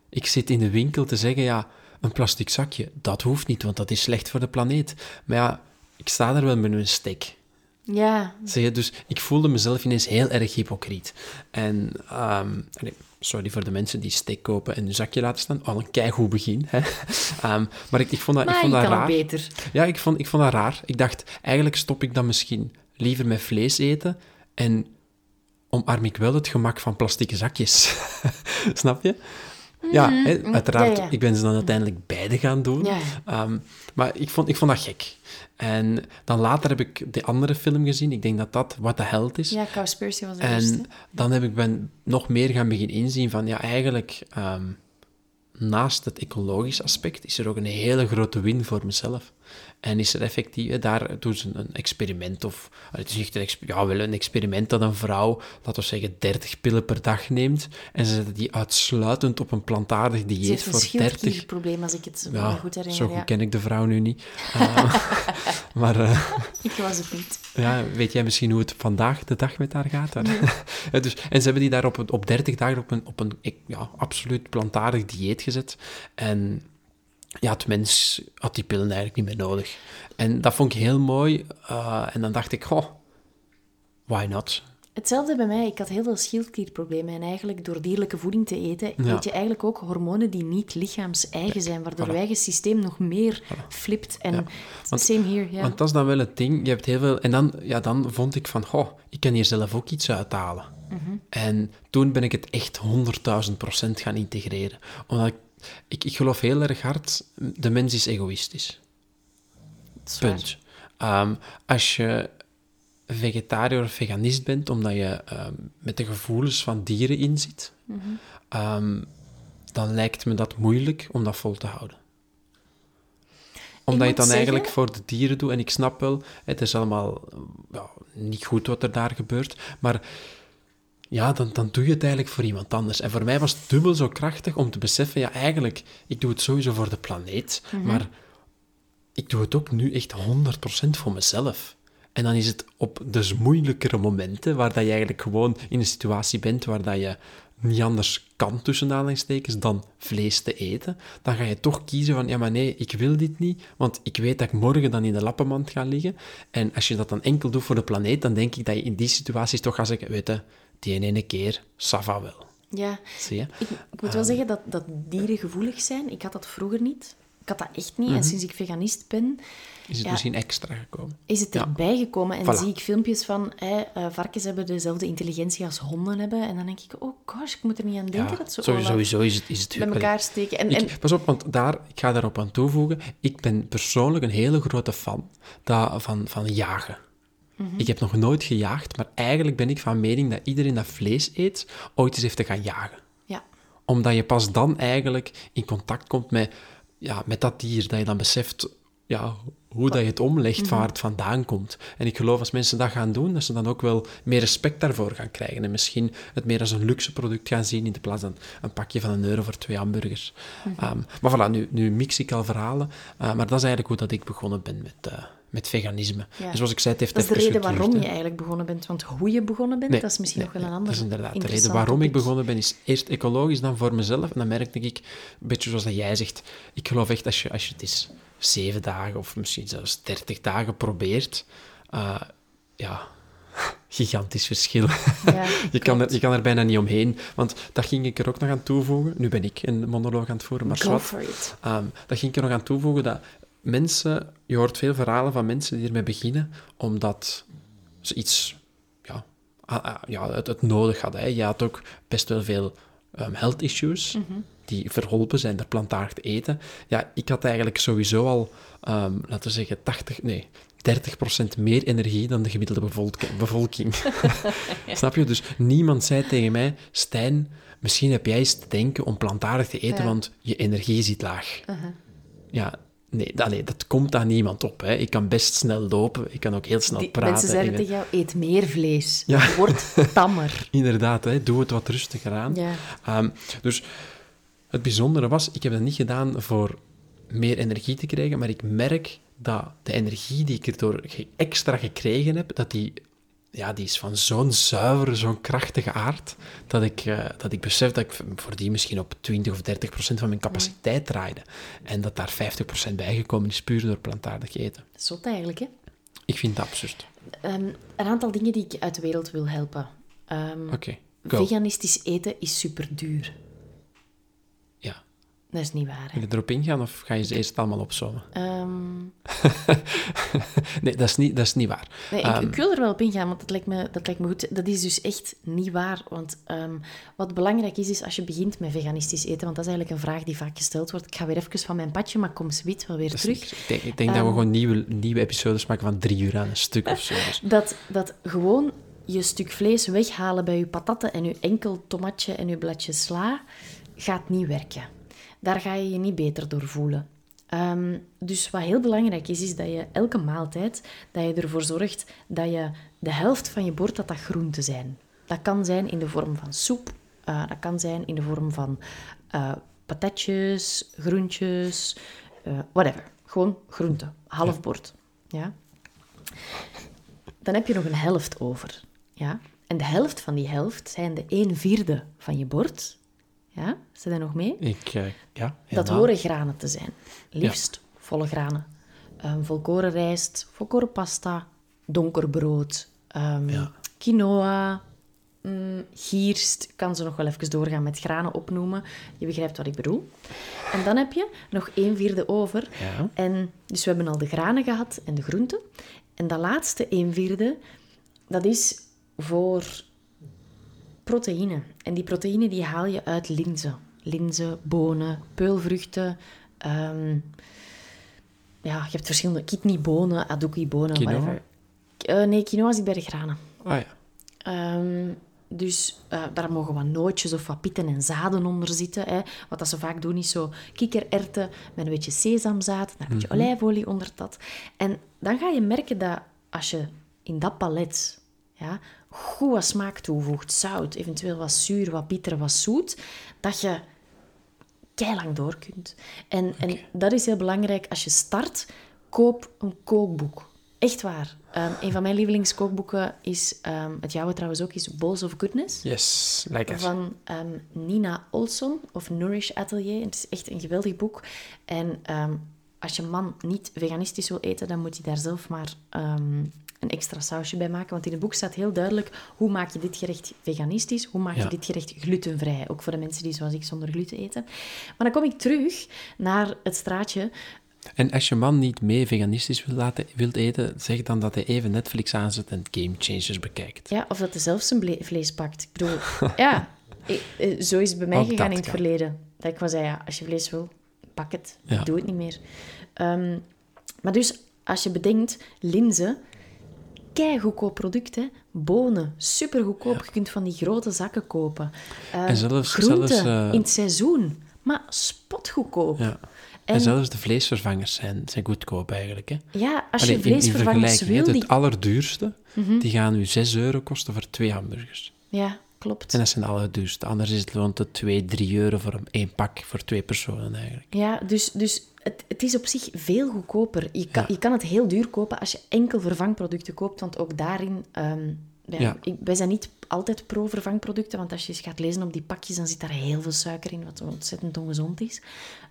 Ik zit in de winkel te zeggen, ja, een plastic zakje, dat hoeft niet, want dat is slecht voor de planeet. Maar ja, ik sta daar wel met een stek. Ja, je, dus ik voelde mezelf ineens heel erg hypocriet. En, ehm, sorry voor de mensen die steek kopen en een zakje laten staan. Al een keigoed begin. Hè? Ehm, maar ik, ik vond dat, ik vond dat raar. beter. Ja, ik vond, ik vond dat raar. Ik dacht, eigenlijk stop ik dan misschien liever met vlees eten en omarm ik wel het gemak van plastieke zakjes. Snap je? Ja, hè, uiteraard. Mhm. ja, ja. Ik ben ze dan uiteindelijk beide gaan doen. Ja. Ehm, maar ik vond, ik vond dat gek. En dan later heb ik de andere film gezien. Ik denk dat dat What the Hell is. Ja, Cowspiracy was de eerste. En dan heb ik ben nog meer gaan beginnen inzien van, ja, eigenlijk, ehm, naast het ecologisch aspect, is er ook een hele grote win voor mezelf. En is er effectief, daar doen ze een experiment, of eh, het is niet een, ja, wel een experiment dat een vrouw, laten we zeggen, 30 pillen per dag neemt, en ze zetten die uitsluitend op een plantaardig dieet een voor 30 schildklierprobleem, als ik het ja, goed herinner. zo goed ja. ken ik de vrouw nu niet. Eh, maar eh, Ik was het niet. ja, weet jij misschien hoe het vandaag de dag met haar gaat? Ja, dus, en ze hebben die daar op, een- op 30 dagen op een, op een ja, absoluut plantaardig dieet gezet. En ja, het mens had die pillen eigenlijk niet meer nodig. En dat vond ik heel mooi. eh, en dan dacht ik, goh, why not? Hetzelfde bij mij. Ik had heel veel schildklierproblemen. En eigenlijk door dierlijke voeding te eten, Ja. eet je eigenlijk ook hormonen die niet lichaams-eigen zijn, waardoor voilà. je eigen systeem nog meer flipt. En Ja. Want- same here, ja. Want dat is dan wel het ding. Je hebt heel veel... En dan, ja, dan vond ik van, goh, ik kan hier zelf ook iets uithalen. En toen ben ik het echt 100.000 procent gaan integreren. Omdat ik, ik, ik geloof heel erg hard, de mens is egoïstisch. Is. Punt. Ehm, als je vegetariër of veganist bent, omdat je ehm, met de gevoelens van dieren inzit, ehm, dan lijkt me dat moeilijk om dat vol te houden. Omdat je het dan eigenlijk voor de dieren doet. En ik snap wel, het is allemaal ja, niet goed wat er daar gebeurt. Maar ja, dan, dan doe je het eigenlijk voor iemand anders. En voor mij was het dubbel zo krachtig om te beseffen, ja, eigenlijk, ik doe het sowieso voor de planeet, maar ik doe het ook nu echt 100% voor mezelf. En dan is het op dus moeilijkere momenten, waar dat je eigenlijk gewoon in een situatie bent waar dat je niet anders kan, tussen aanhalingstekens, dan vlees te eten, dan ga je toch kiezen van, ja, maar nee, ik wil dit niet, want ik weet dat ik morgen dan in de lappenmand ga liggen. En als je dat dan enkel doet voor de planeet, dan denk ik dat je in die situaties toch gaat zeggen, weet je, die ene keer, Sava wel. Ja, Zie je? ik, ik moet wel zeggen dat, dat dieren gevoelig zijn. Ik had dat vroeger niet. Ik had dat echt niet. Mhm. En sinds ik veganist ben, Is het Ja. misschien extra gekomen? is het Ja. erbij gekomen. En Voilà. zie ik filmpjes van eh, varkens hebben dezelfde intelligentie als honden hebben. En dan denk ik, oh gosh, ik moet er niet aan denken. dat ze sowieso, is het... Is het bij elkaar steken. En, en Ik, pas op, want daar, ik ga daarop aan toevoegen. Ik ben persoonlijk een hele grote fan van, van jagen. Mhm. Ik heb nog nooit gejaagd, maar eigenlijk ben ik van mening dat iedereen dat vlees eet, ooit eens heeft te gaan jagen. ja, Omdat je pas dan eigenlijk in contact komt met, ja, met dat dier, dat je dan beseft ja, hoe dat je het omlegt, Mhm. van waar het vandaan komt. En ik geloof als mensen dat gaan doen, dat ze dan ook wel meer respect daarvoor gaan krijgen. En misschien het meer als een luxe product gaan zien, in de plaats van een pakje van een euro voor twee hamburgers. Mhm. Ehm, maar voilà, nu, nu mix ik al verhalen. Eh, maar dat is eigenlijk hoe dat ik begonnen ben met, eh, met veganisme. Ja. En zoals ik zei, het heeft dat is de reden waarom je eigenlijk begonnen bent. Want hoe je begonnen bent, Nee, dat is misschien nee, nog wel een nee, andere Dat is inderdaad de reden waarom ik begonnen ben, is eerst ecologisch, dan voor mezelf. En dan merkte ik, een beetje zoals dat jij zegt, ik geloof echt als je, als je het eens zeven dagen of misschien zelfs dertig dagen probeert, eh, ja, gigantisch verschil. Ja, je, kan er, je kan er bijna niet omheen, want dat ging ik er ook nog aan toevoegen. Nu ben ik een monoloog aan het voeren, maar Go zwart. Ehm, dat ging ik er nog aan toevoegen dat mensen, je hoort veel verhalen van mensen die ermee beginnen omdat ze iets, ja, ah, ah, ja het, het nodig hadden. Hè. Je had ook best wel veel ehm, health issues die verholpen zijn door plantaardig te eten. Ja, ik had eigenlijk sowieso al, ehm, laten we zeggen, 80, nee, 30% meer energie dan de gemiddelde bevolk- bevolking. Snap je? Dus niemand zei tegen mij, Stijn, misschien heb jij eens te denken om plantaardig te eten, Ja. want je energie zit laag. Ja, nee, dat, nee, dat komt aan niemand op. Hè. Ik kan best snel lopen, ik kan ook heel snel Die, praten. mensen zeiden tegen jou, eet meer vlees. Ja. Word tammer. Inderdaad, hè, doe het wat rustiger aan. Ja. Ehm, dus het bijzondere was, ik heb dat niet gedaan voor meer energie te krijgen, maar ik merk dat de energie die ik erdoor extra gekregen heb, dat die, ja, die is van zo'n zuivere, zo'n krachtige aard, dat ik, eh, dat ik besef dat ik voor die misschien op 20 of 30 procent van mijn capaciteit draaide. En dat daar 50 procent bijgekomen is, puur door plantaardig eten. Zot eigenlijk, hè? Ik vind het absurd. Ehm, een aantal dingen die ik uit de wereld wil helpen. Ehm, Oké, veganistisch eten is super duur. Dat is niet waar. Hè? Wil je erop ingaan of ga je ze eerst allemaal opzommen? Ehm, Nee, dat is niet, dat is niet waar. nee, ik, Ehm, ik wil er wel op ingaan, want dat lijkt me, dat lijkt me goed. Dat is dus echt niet waar. Want ehm, wat belangrijk is, is als je begint met veganistisch eten, want dat is eigenlijk een vraag die vaak gesteld wordt. Ik ga weer even van mijn padje, maar kom zoiets wel weer dat terug. Ik denk, ik denk dat we gewoon nieuwe, nieuwe episodes maken van drie uur aan een stuk of zo. Dus- Dat, dat gewoon je stuk vlees weghalen bij je patatten en je enkel tomatje en je bladje sla, gaat niet werken. Daar ga je je niet beter door voelen. Ehm, dus wat heel belangrijk is, is dat je elke maaltijd, dat je ervoor zorgt dat je de helft van je bord, dat dat groenten zijn. Dat kan zijn in de vorm van soep, eh, dat kan zijn in de vorm van eh, patatjes, groentjes, eh, whatever. Gewoon groenten, half bord. Ja? dan heb je nog een helft over. Ja? En de helft van die helft zijn de 1 vierde van je bord. Ja? Zit er nog mee? Ik, eh, ja, Dat horen granen te zijn. Liefst volle granen. Ehm, volkoren rijst, volkoren pasta, donker brood, ehm, Ja. quinoa, mm, gierst. Ik kan ze nog wel even doorgaan met granen opnoemen. Je begrijpt wat ik bedoel. En dan heb je nog 1 vierde over. Ja. En, dus we hebben al de granen gehad en de groenten. En dat laatste 1 vierde, dat is voor proteïne. En die proteïne die haal je uit linzen. Linzen, bonen, peulvruchten. ehm, ja, je hebt verschillende kidneybonen, aduki-bonen, Quinoa? whatever. Eh, nee, quinoa zit bij de granen. Ah ja. Ehm, dus eh, daar mogen wat nootjes of wat pitten en zaden onder zitten. Hè. Wat dat ze vaak doen is zo kikkererwten met een beetje sesamzaad, daar een beetje olijfolie onder dat. En dan ga je merken dat als je in dat palet ja, goed wat smaak toevoegt, zout, eventueel wat zuur, wat bitter, wat zoet, dat je lang door kunt. En, en dat is heel belangrijk. Als je start, koop een kookboek. Echt waar. Um, een van mijn lievelingskookboeken is, um, het jouwe trouwens ook, is Bowls of Goodness. Yes, lekker. Van um, Nina Olson of Nourish Atelier. Het is echt een geweldig boek. En als je man niet veganistisch wil eten, dan moet hij daar zelf maar een extra sausje bij maken. Want in het boek staat heel duidelijk hoe maak je dit gerecht veganistisch, hoe maak je dit gerecht glutenvrij. Ook voor de mensen die zoals ik zonder gluten eten. Maar dan kom ik terug naar het straatje en als je man niet mee veganistisch wil laten, wilt eten, zeg dan dat hij even Netflix aanzet en Game Changers bekijkt. Ja, of dat hij zelf zijn vlees pakt. Ik bedoel, ja, eh, zo is het bij mij gegaan in het verleden. Dat ik was zei, ja, als je vlees wil, pak het. Doe het niet meer. Um, maar dus, als je bedenkt, linzen, kei goedkoop product, hè. Bonen, super goedkoop. Je kunt van die grote zakken kopen. Uh, en zelfs, groenten zelfs, uh... in het seizoen, maar spotgoedkoop. Ja. En, zelfs de vleesvervangers zijn, zijn goedkoop eigenlijk. Hè? Ja, als je vleesvervangers in, wil... Het allerduurste, mhm. die gaan u 6 euro kosten voor twee hamburgers. Ja, klopt. En dat zijn alle duurste. Anders is het rond de 2, 3 euro voor één pak voor twee personen eigenlijk. Ja, dus, dus het, het is op zich veel goedkoper. Je kan, je kan het heel duur kopen als je enkel vervangproducten koopt, want ook daarin... Um, ja, Ik, wij zijn niet altijd pro-vervangproducten, want als je eens gaat lezen op die pakjes, dan zit daar heel veel suiker in, wat ontzettend ongezond is.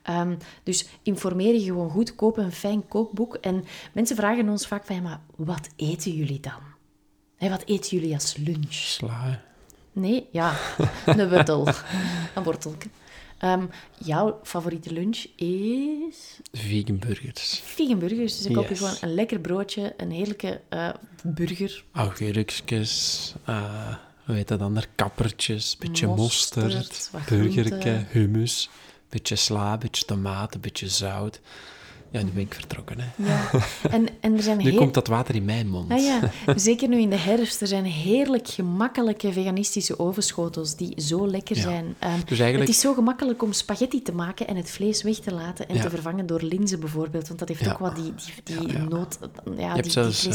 Um, dus informeer je gewoon goed, koop een fijn kookboek. En mensen vragen ons vaak van, ja, maar wat eten jullie dan? Hey, wat eten jullie als lunch? Sla. Nee, ja, een wortel. een wortelke. Um, jouw favoriete lunch is? Vegan burgers. Vegan burgers. Dus ik koop je gewoon een lekker broodje, een heerlijke uh, burger. Augurkjes, uh, hoe heet dat dan? Kappertjes, beetje mosterd, mosterd burgerke, hummus, beetje sla, beetje tomaten, beetje zout. Ja, nu ben ik vertrokken. Hè. Ja. En, en er zijn nu komt dat water in mijn mond. Ah, ja. Zeker nu in de herfst. Er zijn heerlijk gemakkelijke veganistische ovenschotels die zo lekker zijn. Um, dus eigenlijk... Het is zo gemakkelijk om spaghetti te maken en het vlees weg te laten en te vervangen door linzen bijvoorbeeld. Want dat heeft ook wat die, die, die nood... Ja, Je hebt zelfs uh,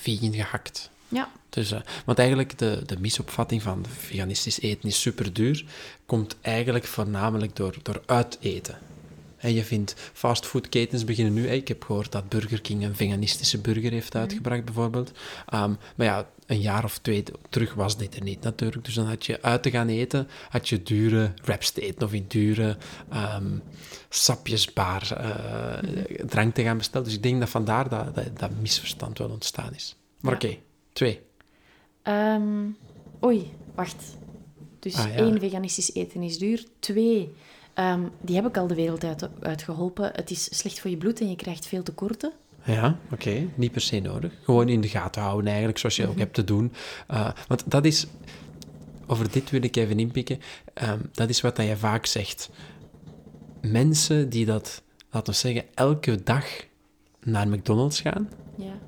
vegan gehakt. Ja. Dus, uh, want eigenlijk de, de misopvatting van veganistisch eten is super duur, komt eigenlijk voornamelijk door, door uiteten. En je vindt fastfoodketens beginnen nu. Ik heb gehoord dat Burger King een veganistische burger heeft mhm. uitgebracht, bijvoorbeeld. Um, maar ja, een jaar of twee terug was dit er niet natuurlijk. Dus dan had je uit te gaan eten, had je dure wraps te eten of in dure um, sapjesbaar uh, drank te gaan bestellen. Dus ik denk dat vandaar dat, dat, dat misverstand wel ontstaan is. Maar oké, twee. Um, oei, wacht. Dus ah, één, veganistisch eten is duur. Twee, Um, die heb ik al de wereld uit, uitgeholpen. Het is slecht voor je bloed en je krijgt veel tekorten. Ja, oké. Niet per se nodig. Gewoon in de gaten houden, eigenlijk, zoals je ook mhm. hebt te doen. Uh, want dat is... Over dit wil ik even inpikken. Um, dat is wat dat je vaak zegt. Mensen die dat, laten we zeggen, elke dag naar McDonald's gaan, ja.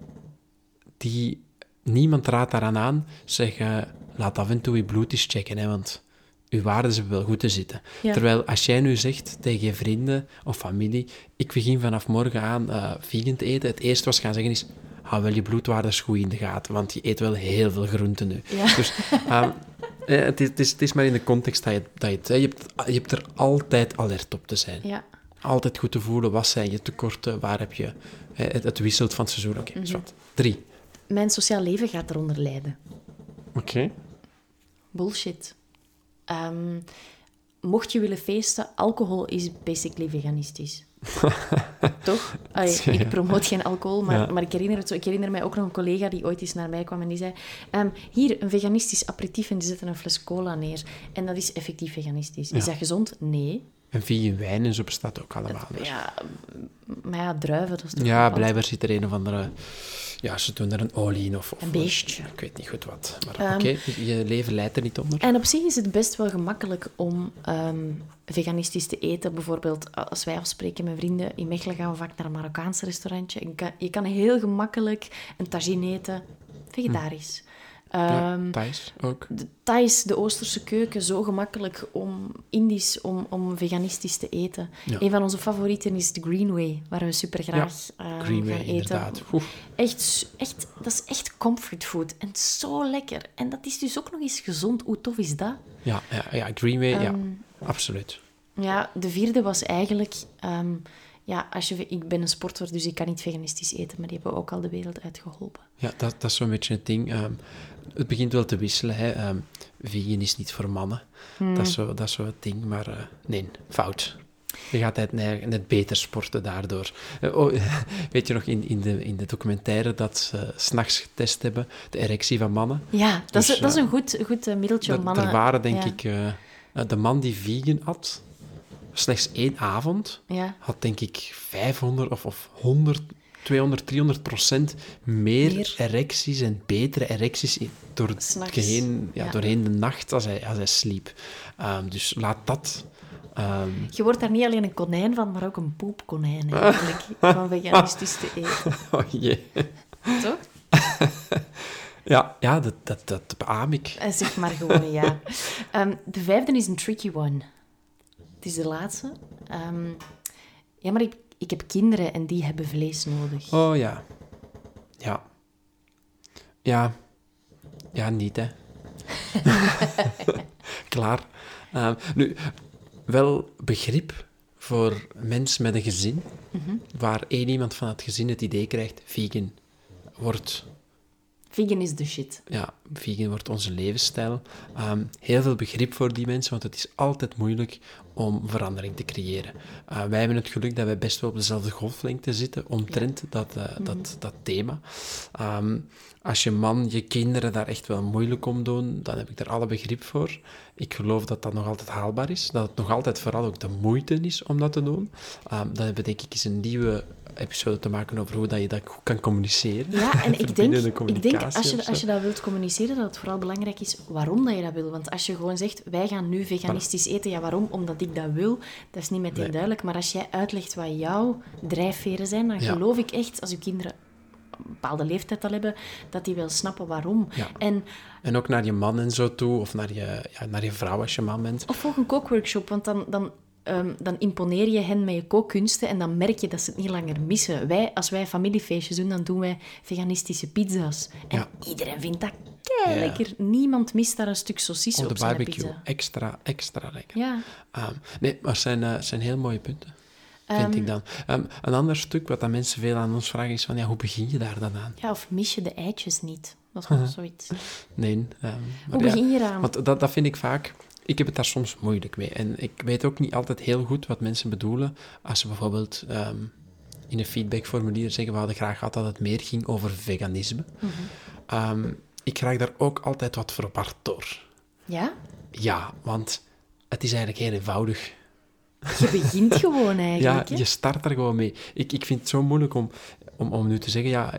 die... Niemand raadt daaraan aan, zeggen... Laat af en toe je bloed eens checken, hè, want je waarden ze wel goed te zitten. Terwijl als jij nu zegt tegen je vrienden of familie, ik begin vanaf morgen aan uh, vegan te eten, het eerste wat ze gaan zeggen is, hou wel je bloedwaardes goed in de gaten, want je eet wel heel veel groenten nu. Dus um, het, is, het, is, het, is, maar in de context dat je, dat je, het, je, hebt, je hebt er altijd alert op te zijn. Ja. Altijd goed te voelen, wat zijn je tekorten, waar heb je... Het, het wisselt van het seizoen. Oké, okay, mm Drie. Mijn sociaal leven gaat eronder lijden. Oké. Bullshit. Um, mocht je willen feesten, alcohol is basically veganistisch. Toch? ik promoot geen alcohol, maar, maar ik, herinner het zo, ik herinner mij ook nog een collega die ooit eens naar mij kwam en die zei: um, Hier, een veganistisch aperitief en die zetten een fles cola neer. En dat is effectief veganistisch. Is dat gezond? Nee. En vegan wijn en zo bestaat ook allemaal. Dus. Ja, maar ja, druiven, dat is toch Ja, blijkbaar zit er een of andere... Ja, ze doen er een olie in of... of Een beestje. Ik weet niet goed wat. Maar Ehm, oké, je leven leidt er niet onder. En op zich is het best wel gemakkelijk om ehm, veganistisch te eten. Bijvoorbeeld, als wij afspreken met vrienden in Mechelen, gaan we vaak naar een Marokkaans restaurantje. Je kan, je kan heel gemakkelijk een tagine eten, vegetarisch. Ja, Ehm, Thais ook. de Thais, de Oosterse keuken, zo gemakkelijk om Indisch, om, om veganistisch te eten. Ja. Een van onze favorieten is de Greenway, waar we super graag eh, Greenway, gaan eten. Echt, echt, dat is echt comfort food en zo lekker. En dat is dus ook nog eens gezond. Hoe tof is dat? Ja, ja, ja, Greenway, ja, Ehm, absoluut. Ja, de vierde was eigenlijk... ehm, ja, als je, ik ben een sporter, dus ik kan niet veganistisch eten, maar die hebben ook al de wereld uitgeholpen. Ja, dat, dat is zo'n beetje het ding. Het begint wel te wisselen. Hè. Ehm, vegan is niet voor mannen. Hmm. Dat, is zo, dat is zo het ding. Maar eh, nee, fout. Je gaat net, net, beter sporten daardoor. Eh, oh, weet je nog, in, in, de, in de documentaire dat ze s s'nachts getest hebben, de erectie van mannen. Ja, dat, Dus, is, dat is eh, een goed, goed middeltje om mannen... er waren, denk ja, ik, de man die vegan at, slechts één avond, Ja, had denk ik 500 of, of 100, 200, 300 procent meer, Meer. erecties en betere erecties door het S'nachts, geheen, ja, ja. doorheen de nacht als hij, als hij sliep. Ehm, dus laat dat. ehm, je wordt daar niet alleen een konijn van, maar ook een poepkonijn eigenlijk, van veganistisch te eten. oh jee. Toch? Ja, ja dat, dat, dat beaam ik. Eh, Zeg maar gewoon ja. Ehm, de vijfde is een tricky one. Het is de laatste. Ja, maar ik, ik heb kinderen en die hebben vlees nodig. Oh ja. Ja. Ja. Ja, niet hè. Klaar. Ehm, nu, wel begrip voor mensen met een gezin, waar één iemand van het gezin het idee krijgt, vegan wordt Vegan is de shit. ja, vegan wordt onze levensstijl. Ehm, heel veel begrip voor die mensen, want het is altijd moeilijk om verandering te creëren. Eh, wij hebben het geluk dat wij best wel op dezelfde golflengte zitten omtrent dat, eh, dat, dat thema. Ehm, als je man, je kinderen daar echt wel moeilijk om doen, dan heb ik daar alle begrip voor. Ik geloof dat dat nog altijd haalbaar is, dat het nog altijd vooral ook de moeite is om dat te doen. Ehm, dan hebben we denk ik eens een nieuwe episode te maken over hoe dat je dat goed kan communiceren. Ja, en ik denk, ik denk als, je, als je dat wilt communiceren, dat het vooral belangrijk is waarom dat je dat wil. Want als je gewoon zegt, wij gaan nu veganistisch eten, ja, waarom? Omdat ik dat wil, dat is niet meteen Nee. duidelijk. Maar als jij uitlegt wat jouw drijfveren zijn, dan Ja. geloof ik echt, als je kinderen een bepaalde leeftijd al hebben, dat die wel snappen waarom. Ja. En, En ook naar je man en zo toe, of naar je, ja, naar je vrouw als je man bent. of volg een kookworkshop, want dan... dan ehm, dan imponeer je hen met je kookkunsten en dan merk je dat ze het niet langer missen. Wij, als wij familiefeestjes doen, dan doen wij veganistische pizza's. En Ja. iedereen vindt dat kei lekker. Niemand mist daar een stuk saucisse Op op, de zijn barbecue. pizza. Extra, extra lekker. Ja. Ehm, nee, maar het zijn, eh, zijn heel mooie punten, vind ik dan. Ehm, een ander stuk wat dat mensen veel aan ons vragen is van, ja, hoe begin je daar dan aan? ja, of mis je de eitjes niet? Dat is gewoon zoiets. Nee. maar Hoe begin je eraan? Want dat, dat vind ik vaak... Ik heb het daar soms moeilijk mee. En ik weet ook niet altijd heel goed wat mensen bedoelen als ze bijvoorbeeld ehm, in een feedbackformulier zeggen we hadden graag gehad dat het meer ging over veganisme. Mhm. Ehm, ik raak daar ook altijd wat verward door. Ja? Ja, want het is eigenlijk heel eenvoudig. Je begint gewoon Ja, eigenlijk. hè? je start er gewoon mee. Ik, ik vind het zo moeilijk om, om, om nu te zeggen, ja,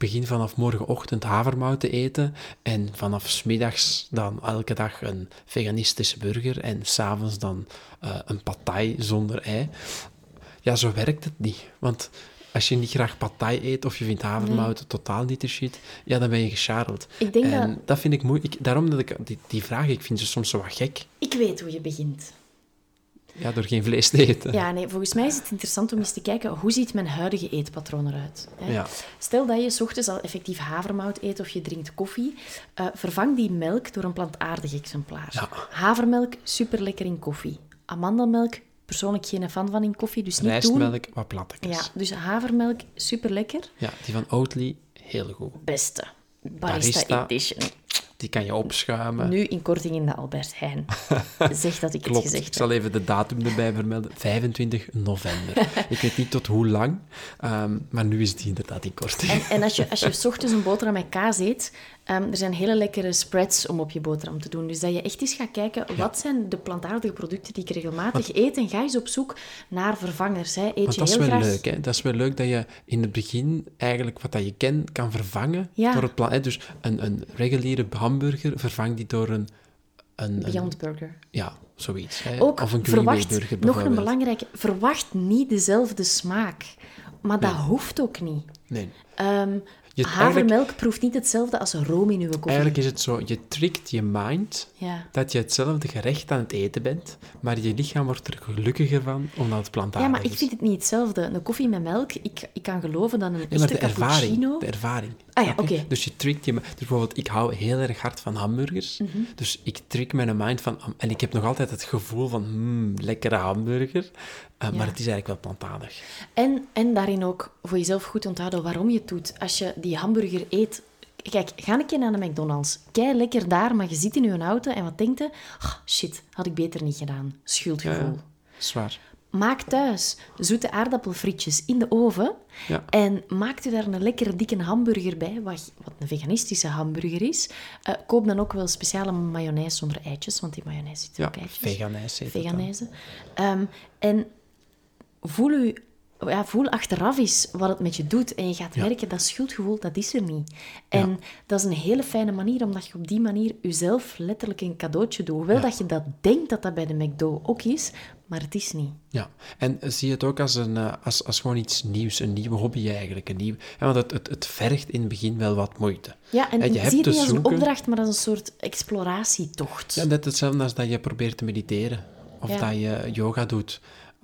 begin vanaf morgenochtend havermout te eten en vanaf 's middags dan elke dag een veganistische burger en s'avonds dan eh, een patai zonder ei. Ja, zo werkt het niet. Want als je niet graag patai eet of je vindt havermout totaal niet de shit, ja, dan ben je gescharreld. Ik denk en dat- dat... vind ik moeilijk. Daarom dat ik die, die vraag, ik vind ze soms zo wat gek. Ik weet hoe je begint. Ja, door geen vlees te eten. Ja, nee, volgens mij is het interessant om eens te kijken hoe ziet mijn huidige eetpatroon eruit. Hè? Ja. Stel dat je 's ochtends al effectief havermout eet of je drinkt koffie, eh, vervang die melk door een plantaardig exemplaar. Ja. Havermelk, super lekker in koffie. Amandelmelk, persoonlijk geen fan van in koffie, dus niet doen. Rijstmelk, wat plattekjes. Ja, dus havermelk, super lekker. Ja, die van Oatly, heel goed. Beste. Barista, Barista. Edition. Die kan je opschuimen. Nu in korting in de Albert Heijn. Zeg dat ik het gezegd ik zal even de datum erbij vermelden. 25 november. ik weet niet tot hoe lang, ehm, maar nu is die inderdaad in korting. En, en als je, als je 's ochtends een boterham met kaas eet, Ehm, er zijn hele lekkere spreads om op je boterham te doen. Dus dat je echt eens gaat kijken, wat zijn de plantaardige producten die ik regelmatig eet? En ga eens op zoek naar vervangers. Hè. Eet Want je dat is wel graag... leuk, hè? Dat is wel leuk dat je in het begin eigenlijk wat dat je kent kan vervangen Ja. door het plan. hè. Dus een, een reguliere hamburger vervang die door een... een, een Beyond Burger. ja, zoiets. Hè? Ook of een verwacht, burger nog een belangrijke, verwacht niet dezelfde smaak. Maar dat hoeft ook niet. Nee. Ehm, Je- havermelk proeft niet hetzelfde als room in uw koffie. Eigenlijk is het zo, je trickt je mind Ja. dat je hetzelfde gerecht aan het eten bent, maar je lichaam wordt er gelukkiger van omdat het ja, plantaardig maar ik is. vind het niet hetzelfde. Een koffie met melk, ik, ik kan geloven dat een echte de ervaring. cappuccino... De ervaring. Ah ja, oké. Dus je trickt je... Dus bijvoorbeeld, ik hou heel erg hard van hamburgers. Mhm. Dus ik trick mijn mind van... En ik heb nog altijd het gevoel van... Hmm, lekkere hamburger. Uh, Maar het is eigenlijk wel plantaardig. En, en daarin ook voor jezelf goed onthouden waarom je het doet. Als je die hamburger eet... Kijk, ga een keer naar de McDonald's. Kei lekker daar, maar je zit in je auto en wat denkt je? Ah, shit, had ik beter niet gedaan. Schuldgevoel. Zwaar. Maak thuis zoete aardappelfrietjes in de oven. Ja. En maak u daar een lekkere dikke hamburger bij, wat, wat een veganistische hamburger is. Eh, koop dan ook wel speciale mayonaise zonder eitjes, want die mayonaise zit Ja, ook eitjes. veganijs heet. Ehm, en voel u... Ja, voel achteraf eens wat het met je doet. En je gaat Ja. merken, dat schuldgevoel, dat is er niet. En dat is een hele fijne manier, omdat je op die manier jezelf letterlijk een cadeautje doet. Hoewel dat je dat denkt dat dat bij de McDo ook is, maar het is niet. Ja, en zie het ook als, een, eh, als, als gewoon iets nieuws, een nieuwe hobby eigenlijk. Een nieuw, ja, want het, het, het vergt in het begin wel wat moeite. Ja, en je zie hebt het te niet als een opdracht, maar als een soort exploratietocht. Ja, net hetzelfde als dat je probeert te mediteren. Of Ja. dat je yoga doet.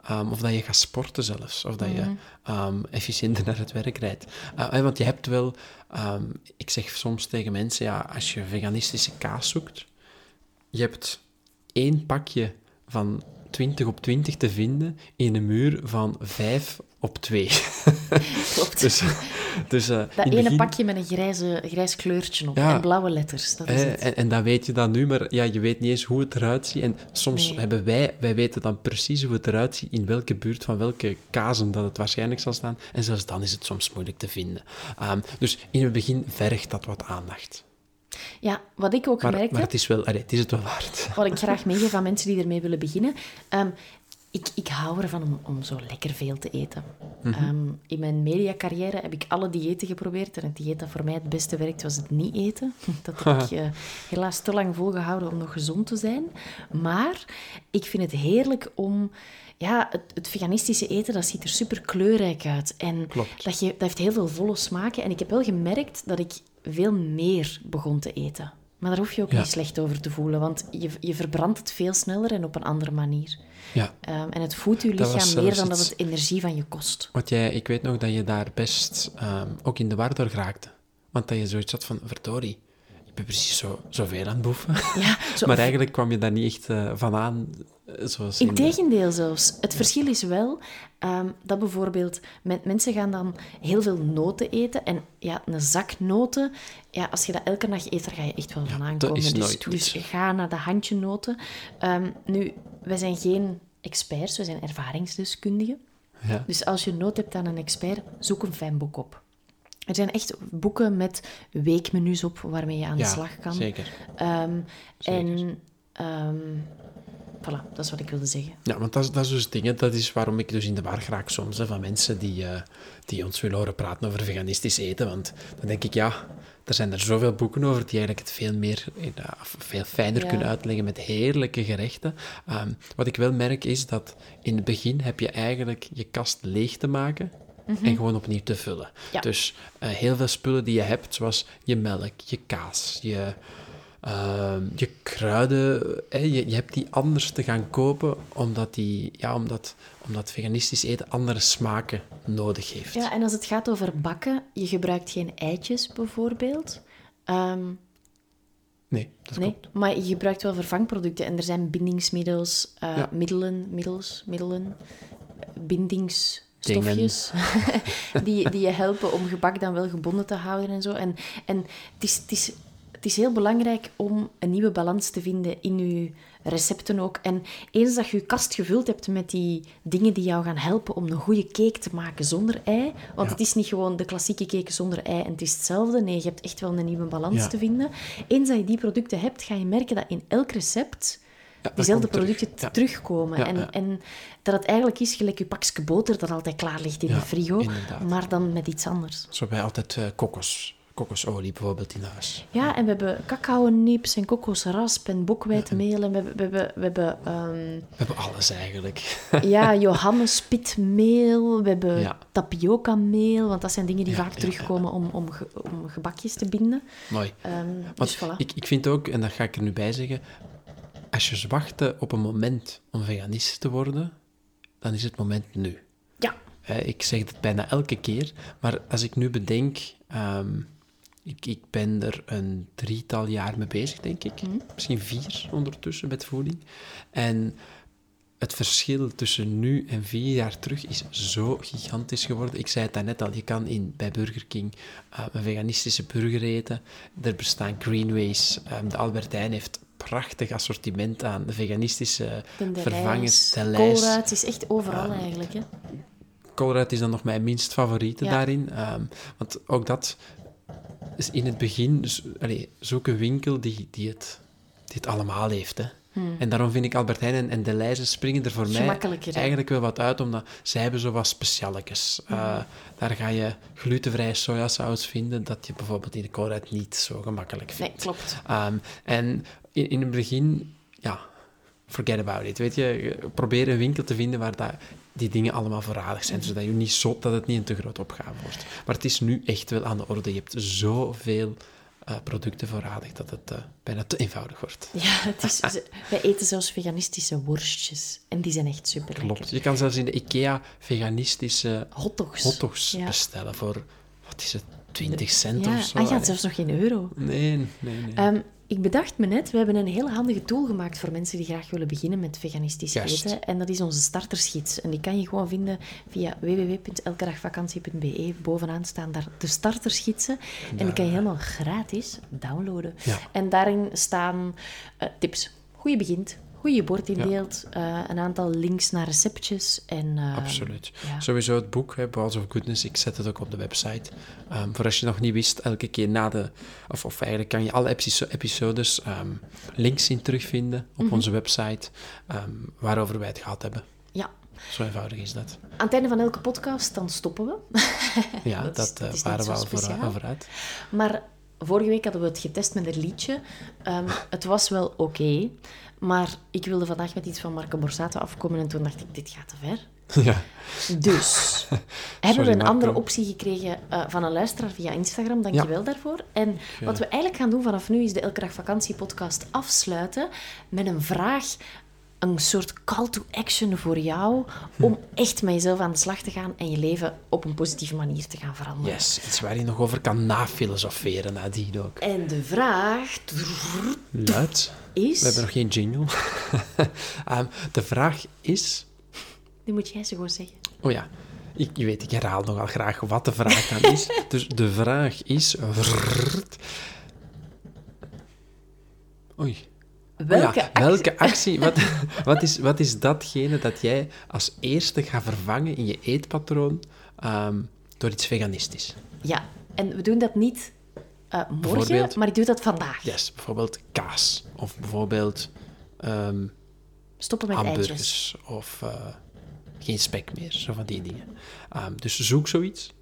Ehm, of dat je gaat sporten zelfs. Of dat Mhm. je ehm, efficiënter naar het werk rijdt. Eh, want je hebt wel... ehm, ik zeg soms tegen mensen, ja, als je veganistische kaas zoekt, je hebt één pakje van 20 op 20 te vinden in een muur van 5 op 2. Klopt. dus dus eh, dat ene begin- pakje met een grijze, grijs kleurtje op Ja. en blauwe letters, dat is Eh, het. en, en dat weet je dan nu, maar ja, je weet niet eens hoe het eruit ziet. En soms Nee. hebben wij, wij weten dan precies hoe het eruit ziet, in welke buurt van welke kazen dat het waarschijnlijk zal staan. En zelfs dan is het soms moeilijk te vinden. Ehm, dus in het begin vergt dat wat aandacht. Ja, wat ik ook Maar, gemerkt maar het is wel, allee, het is het wel waard. wat ik graag meegeef aan mensen die ermee willen beginnen. ehm, ik, ik hou ervan om, om zo lekker veel te eten. Mhm. Ehm, in mijn mediacarrière heb ik alle diëten geprobeerd. En het dieet dat voor mij het beste werkt, was het niet eten. Dat heb ik eh, helaas te lang volgehouden om nog gezond te zijn. Maar ik vind het heerlijk om... Ja, het, het veganistische eten, dat ziet er super kleurrijk uit. En Klopt. Dat, je, dat heeft heel veel volle smaken. En ik heb wel gemerkt dat ik veel meer begon te eten. Maar daar hoef je ook Ja. niet slecht over te voelen, want je, je verbrandt het veel sneller en op een andere manier. Ja, Ehm, en het voedt je was lichaam meer dan dat het energie van je kost. want jij, ik weet nog dat je daar best ehm, ook in de war door raakte. Want dat je zoiets had van, verdorie, ik ben precies zo, zoveel aan het boeven. Ja, zo, maar eigenlijk kwam je daar niet echt eh, van aan, eh, zoals in de- Integendeel zelfs. Het verschil is wel ehm, dat bijvoorbeeld met, mensen gaan dan heel veel noten eten. En ja, een zak noten, ja, als je dat elke dag eet, daar ga je echt wel van aankomen. is dus, dus ga naar de handje noten. Nu, wij zijn geen experts, we zijn ervaringsdeskundigen. Ja. Dus als je nood hebt aan een expert, zoek een fijn boek op. Er zijn echt boeken met weekmenu's op waarmee je aan de Ja, slag kan. zeker. Ehm, en ehm, voilà, dat is wat ik wilde zeggen. Ja, want dat, is- dat is dus het ding. hè. Dat is waarom ik dus in de war raak soms hè, van mensen die, eh, die ons willen horen praten over veganistisch eten. Want dan denk ik, ja, er zijn er zoveel boeken over die eigenlijk het veel meer, eh, veel fijner Ja. kunnen uitleggen met heerlijke gerechten. Ehm, wat ik wel merk is dat in het begin heb je eigenlijk je kast leeg te maken en gewoon opnieuw te vullen. Mhm. Ja. Dus eh, heel veel spullen die je hebt, zoals je melk, je kaas, je, ehm, je kruiden, hè, je, je hebt die anders te gaan kopen, omdat, die, ja, omdat, omdat veganistisch eten andere smaken nodig heeft. Ja, en als het gaat over bakken, je gebruikt geen eitjes bijvoorbeeld. Ehm, Nee, dat nee, klopt. maar je gebruikt wel vervangproducten. En er zijn bindingsmiddels, eh, Ja. middelen, middels, middelen, bindingsstofjes, die, die je helpen om gebak dan wel gebonden te houden en zo. En, en het, is, het, is, is heel belangrijk om een nieuwe balans te vinden in je recepten ook. En eens dat je je kast gevuld hebt met die dingen die jou gaan helpen om een goede cake te maken zonder ei, want Ja. het is niet gewoon de klassieke cake zonder ei en het is hetzelfde. Nee, je hebt echt wel een nieuwe balans Ja. te vinden. Eens dat je die producten hebt, ga je merken dat in elk recept diezelfde terug. producten Ja. terugkomen. Ja, en, ja. en dat het eigenlijk is gelijk je pakje boter dat altijd klaar ligt in de frigo, inderdaad. maar dan met iets anders. Zo wij altijd eh, kokos, kokosolie bijvoorbeeld in huis. Ja, en we hebben cacao-nips en kokosrasp en bokwijtmeel en we hebben, we hebben, we hebben ehm, We hebben alles eigenlijk. ja, Johannespitmeel, we hebben Ja. tapioca-meel, want dat zijn dingen die Ja, vaak ja, terugkomen om, om, ge- om gebakjes te binden. Mooi. Want dus voilà. ik, ik vind ook, en dat ga ik er nu bij zeggen, als je wachtte op een moment om veganist te worden, dan is het moment nu. Ja, ik zeg het bijna elke keer, maar als ik nu bedenk, ehm, ik, ik ben er een drietal jaar mee bezig, denk ik. Misschien vier ondertussen met voeding. En het verschil tussen nu en vier jaar terug is zo gigantisch geworden. Ik zei het daarnet al, je kan in, bij Burger King eh, een veganistische burger eten. Er bestaan greenways. Ehm, de Albert Heijn heeft prachtig assortiment aan veganistische de vervangers. Delijs. koolruit, het is echt overal eigenlijk. Hè. Is dan nog mijn minst favoriete Ja. daarin. Ehm, want ook dat is in het begin dus, allee, zoek een winkel die, die, het, die het allemaal heeft. Hè. En daarom vind ik Albert Heijn en, en De springen er voor mij Hmm. Eigenlijk wel wat uit, omdat zij hebben zo wat specialekes. Eh, daar ga je glutenvrije sojasaus vinden, dat je bijvoorbeeld in de koolruit niet zo gemakkelijk Nee, vindt. klopt. Ehm, en in, in het begin, ja, forget about it. Weet je, probeer een winkel te vinden waar dat, die dingen allemaal voorradig zijn, zodat je niet zot, dat het niet een te groot opgave wordt. Maar het is nu echt wel aan de orde. Je hebt zoveel eh, producten voorradig dat het eh, bijna te eenvoudig wordt. Ja, het is, wij eten zelfs veganistische worstjes. En die zijn echt super Klopt. Je kan zelfs in de IKEA veganistische Hotdogs. hotdogs Ja. bestellen voor, wat is het, 20 cent Ja, of zo. ah, ja, zelfs nog geen euro. Nee, nee, nee. Ehm, ik bedacht me net, we hebben een hele handige tool gemaakt voor mensen die graag willen beginnen met veganistisch Juist. eten. En dat is onze startersgids. En die kan je gewoon vinden via www.elkedagvakantie.be. Bovenaan staan daar de startersgidsen. En die kan je helemaal gratis downloaden. Ja. En daarin staan eh, tips. Hoe je begint, je bord indeelt, eh, een aantal links naar receptjes. En, eh, Absoluut. ja. Sowieso het boek, hè, Balls of Goodness, ik zet het ook op de website. Ehm, voor als je nog niet wist, elke keer na de... Of, of eigenlijk kan je alle episo- episodes ehm, links in terugvinden op Mhm. onze website, ehm, waarover wij het gehad hebben. Ja. Zo eenvoudig is dat. Aan het einde van elke podcast, dan stoppen we. Ja, Dat eh, waren niet we al vooruit. speciaal. vooruit. Maar vorige week hadden we het getest met een liedje. Het was wel oké. Maar ik wilde vandaag met iets van Marco Borsato afkomen. En toen dacht ik, dit gaat te ver. ja. Dus hebben we een Marco. andere optie gekregen eh, van een luisteraar via Instagram. Dankjewel daarvoor. En wat we eigenlijk gaan doen vanaf nu is de Elke Dag Vakantie podcast afsluiten met een vraag. Een soort call to action voor jou om echt met jezelf aan de slag te gaan en je leven op een positieve manier te gaan veranderen. Yes, iets waar je nog over kan nafilosoferen nadien ook. En de vraag Luid. is... We hebben nog geen jingle. Ehm, de vraag is... Die moet jij ze gewoon zeggen. Oh ja, ik, je weet, ik herhaal nogal graag wat de vraag dan is. dus de vraag is... Oei. Oh Welke ja, welke actie... Wat, wat, is, wat is datgene dat jij als eerste gaat vervangen in je eetpatroon ehm, door iets veganistisch? Ja, en we doen dat niet eh, morgen, maar ik doe dat vandaag. Yes, bijvoorbeeld kaas. Of bijvoorbeeld ehm, Stoppen met eitjes. hamburgers. Of eh, geen spek meer. Zo van die dingen. Ehm, dus zoek zoiets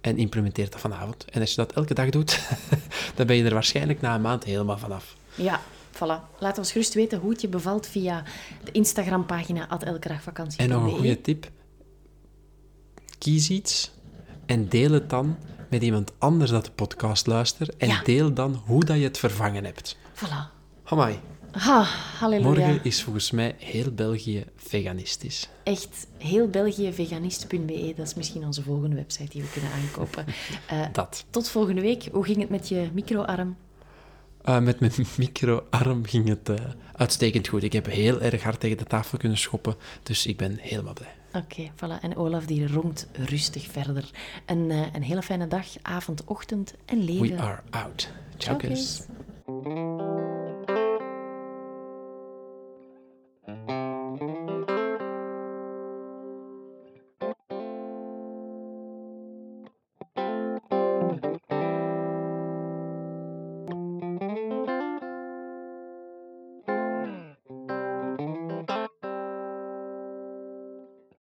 en implementeer dat vanavond. En als je dat elke dag doet, dan ben je er waarschijnlijk na een maand helemaal vanaf. Ja, voilà. Laat ons gerust weten hoe het je bevalt via de Instagram-pagina at elke dag vakantie. En nog een goede tip. Kies iets en deel het dan met iemand anders dat de podcast luistert. En Ja. deel dan hoe dat je het vervangen hebt. Voilà. Amai, Ha, halleluja. morgen is volgens mij heel België veganistisch. Echt, heel België veganist.be, dat is misschien onze volgende website die we kunnen aankopen. Eh, Dat. tot volgende week. Hoe ging het met je microarm? Ah, met mijn microarm ging het eh, uitstekend goed. Ik heb heel erg hard tegen de tafel kunnen schoppen, dus ik ben helemaal blij. Oké, voilà. En Olaf die ronkt rustig verder. En, eh, een hele fijne dag, avond, ochtend en leven. We are out. Ciao, Ciao